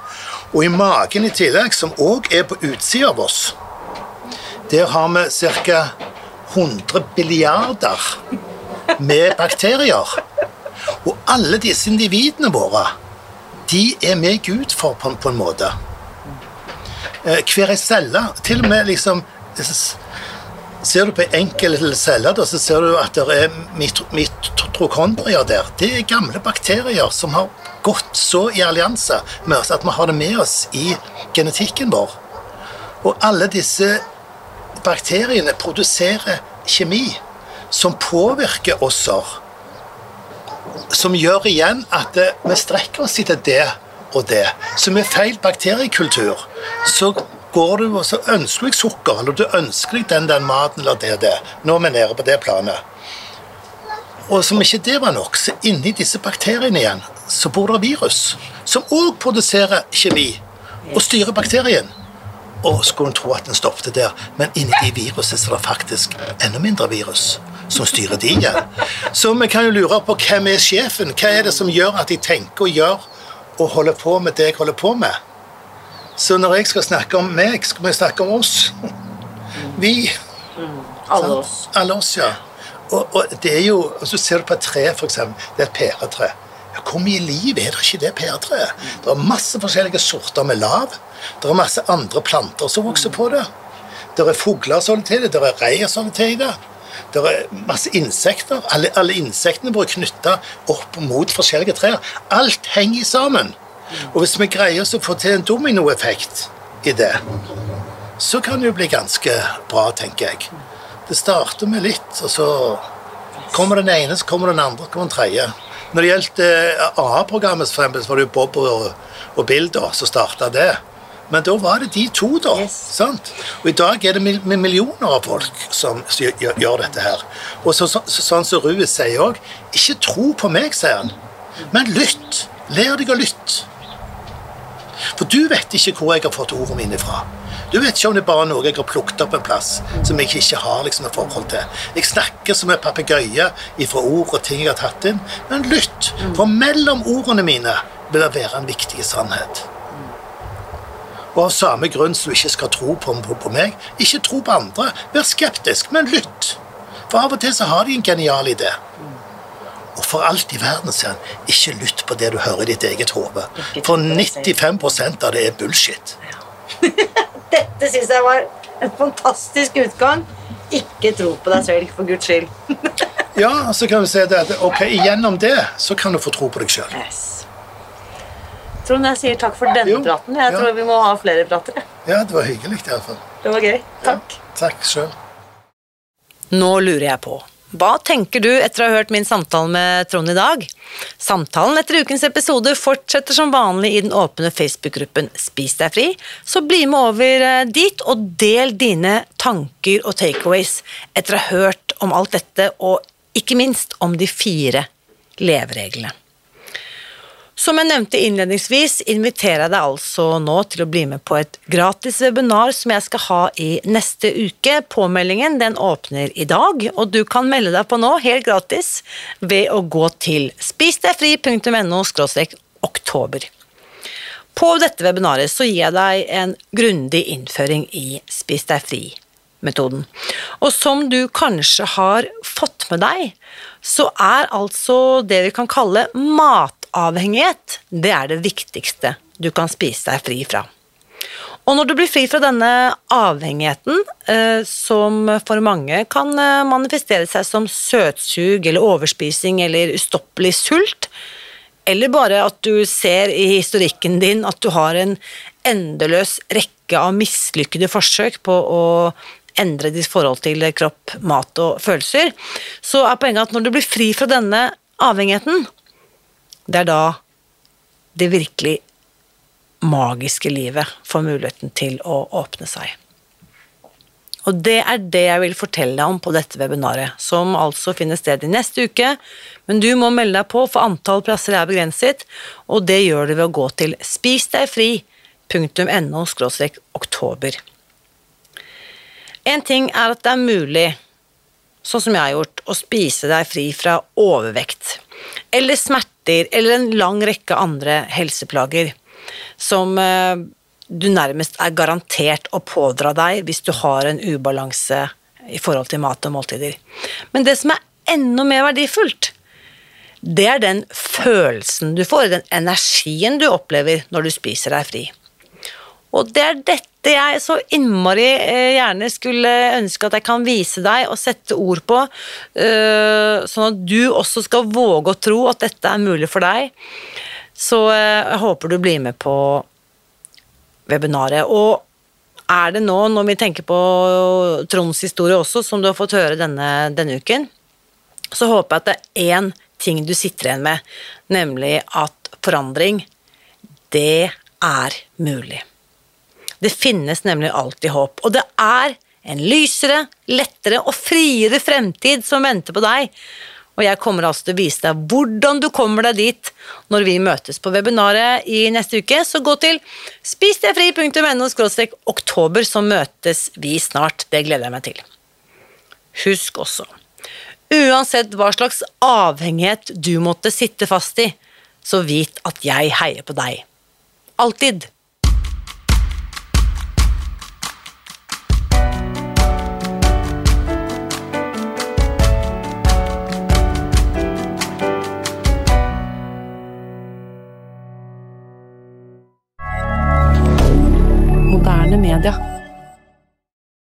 Og i magen i tillegg, som òg er på utsida av oss, der har vi ca. 100 billiarder med bakterier. Og alle disse individene våre de er med Gud for, på, på en måte. Eh, hver celle Til og med liksom Ser du på enkelte celler, så ser du at det er mitrokondrier der. Det er gamle bakterier som har gått så i allianse med oss at vi har det med oss i genetikken vår. Og alle disse bakteriene produserer kjemi som påvirker oss som gjør igjen at vi strekker oss etter det og det. Så med feil bakteriekultur så går du og så ønsker deg sukker, eller du ønsker deg den, den maten eller det det. Nå er vi nede på det planet. Og som ikke det var nok, så inni disse bakteriene igjen så bor det virus, som òg produserer kjemi og styrer bakterien. Og skulle en tro at den stoppet der, men inni de virusene er det faktisk enda mindre virus som styrer de igjen. Så vi kan jo lure på hvem er sjefen? Hva er det som gjør at de tenker og gjør og holder på med det jeg holder på med? Så når jeg skal snakke om meg, skal vi snakke om oss. Vi. Mm. Alle oss. Alle oss, ja. Og, og, det er jo, og så ser du på et tre, eksempel. Det er et pæretre. Hvor mye liv er det ikke det pæretreet? Det er masse forskjellige sorter med lav. Det er masse andre planter som vokser på det. Det er fugler som holder til det, det er reier som holder til i det. Det er masse insekter. Alle, alle insektene blir knytta opp mot forskjellige trær. Alt henger sammen. Og hvis vi greier å få til en dominoeffekt i det, så kan det jo bli ganske bra, tenker jeg. Det starter med litt, og så kommer den ene, så kommer den andre, så kommer den tredje. Når det gjaldt eh, AA-programmet, så var det jo Bob og, og Bill da, som starta det. Men da var det de to, da. Yes. sant? Og i dag er det mil millioner av folk som gjør, gjør dette her. Og så, så, sånn som Rue sier òg, ikke tro på meg, sier han, men lytt. Lær deg å lytte. For du vet ikke hvor jeg har fått ordene mine fra. Du vet ikke om det er bare noe jeg har plukket opp en plass som jeg ikke har liksom et forhold til. Jeg snakker som en papegøye ifra ord og ting jeg har tatt inn. Men lytt, for mellom ordene mine vil det være en viktig sannhet. Og av samme grunn som du ikke skal tro på, på, på, meg, ikke tro på andre. Vær skeptisk, men lytt. For av og til så har de en genial idé. Og for alt i verden, sier han, ikke lytt på det du hører i ditt eget hode. For 95% av det er bullshit. Dette syns jeg var en fantastisk utgang. Ikke tro på deg selv, for guds skyld. ja, så kan vi si det at ok, gjennom det så kan du få tro på deg sjøl. Yes. Trond, jeg sier takk for denne jo, praten. Jeg ja. tror vi må ha flere prater. Ja, det var hyggelig i hvert fall. Det var gøy. Takk. Ja, takk sjøl. Nå lurer jeg på, hva tenker du etter å ha hørt min samtale med Trond i dag? Samtalen etter ukens episode fortsetter som vanlig i den åpne Facebook-gruppen Spis deg fri, så bli med over eh, dit og del dine tanker og takeaways etter å ha hørt om alt dette, og ikke minst om de fire levereglene. Som jeg nevnte innledningsvis, inviterer jeg deg altså nå til å bli med på et gratis webinar som jeg skal ha i neste uke. Påmeldingen den åpner i dag, og du kan melde deg på nå helt gratis ved å gå til spisdegfri.no oktober. På dette webinaret så gir jeg deg en grundig innføring i Spis deg fri metoden. Og som du kanskje har fått med deg, så er altså det vi kan kalle matavhengighet, det er det viktigste du kan spise deg fri fra. Og når du blir fri fra denne avhengigheten, eh, som for mange kan eh, manifestere seg som søtsug eller overspising eller ustoppelig sult, eller bare at du ser i historikken din at du har en endeløs rekke av mislykkede forsøk på å endre ditt forhold til kropp, mat og følelser, så er poenget at når du blir fri fra denne avhengigheten, det er da det virkelig magiske livet får muligheten til å åpne seg. Og det er det jeg vil fortelle deg om på dette webinaret, som altså finner sted i neste uke. Men du må melde deg på, for antall plasser er begrenset, og det gjør du ved å gå til spisdegfri.no oktober. En ting er at det er mulig, sånn som jeg har gjort, å spise deg fri fra overvekt, eller smerter, eller en lang rekke andre helseplager som eh, du nærmest er garantert å pådra deg hvis du har en ubalanse i forhold til mat og måltider. Men det som er enda mer verdifullt, det er den følelsen du får, den energien du opplever når du spiser deg fri. Og det er dette jeg så innmari eh, gjerne skulle ønske at jeg kan vise deg og sette ord på, eh, sånn at du også skal våge å tro at dette er mulig for deg. Så eh, jeg håper du blir med på webinaret. Og er det nå, når vi tenker på Tronds historie også, som du har fått høre denne, denne uken, så håper jeg at det er én ting du sitter igjen med, nemlig at forandring, det er mulig. Det finnes nemlig alltid håp, og det er en lysere, lettere og friere fremtid som venter på deg og jeg kommer altså til å vise deg hvordan du kommer deg dit når vi møtes på webinaret i neste uke. Så gå til spisdegfri.no oktober, så møtes vi snart. Det gleder jeg meg til. Husk også, uansett hva slags avhengighet du måtte sitte fast i, så vit at jeg heier på deg. Alltid. Canada.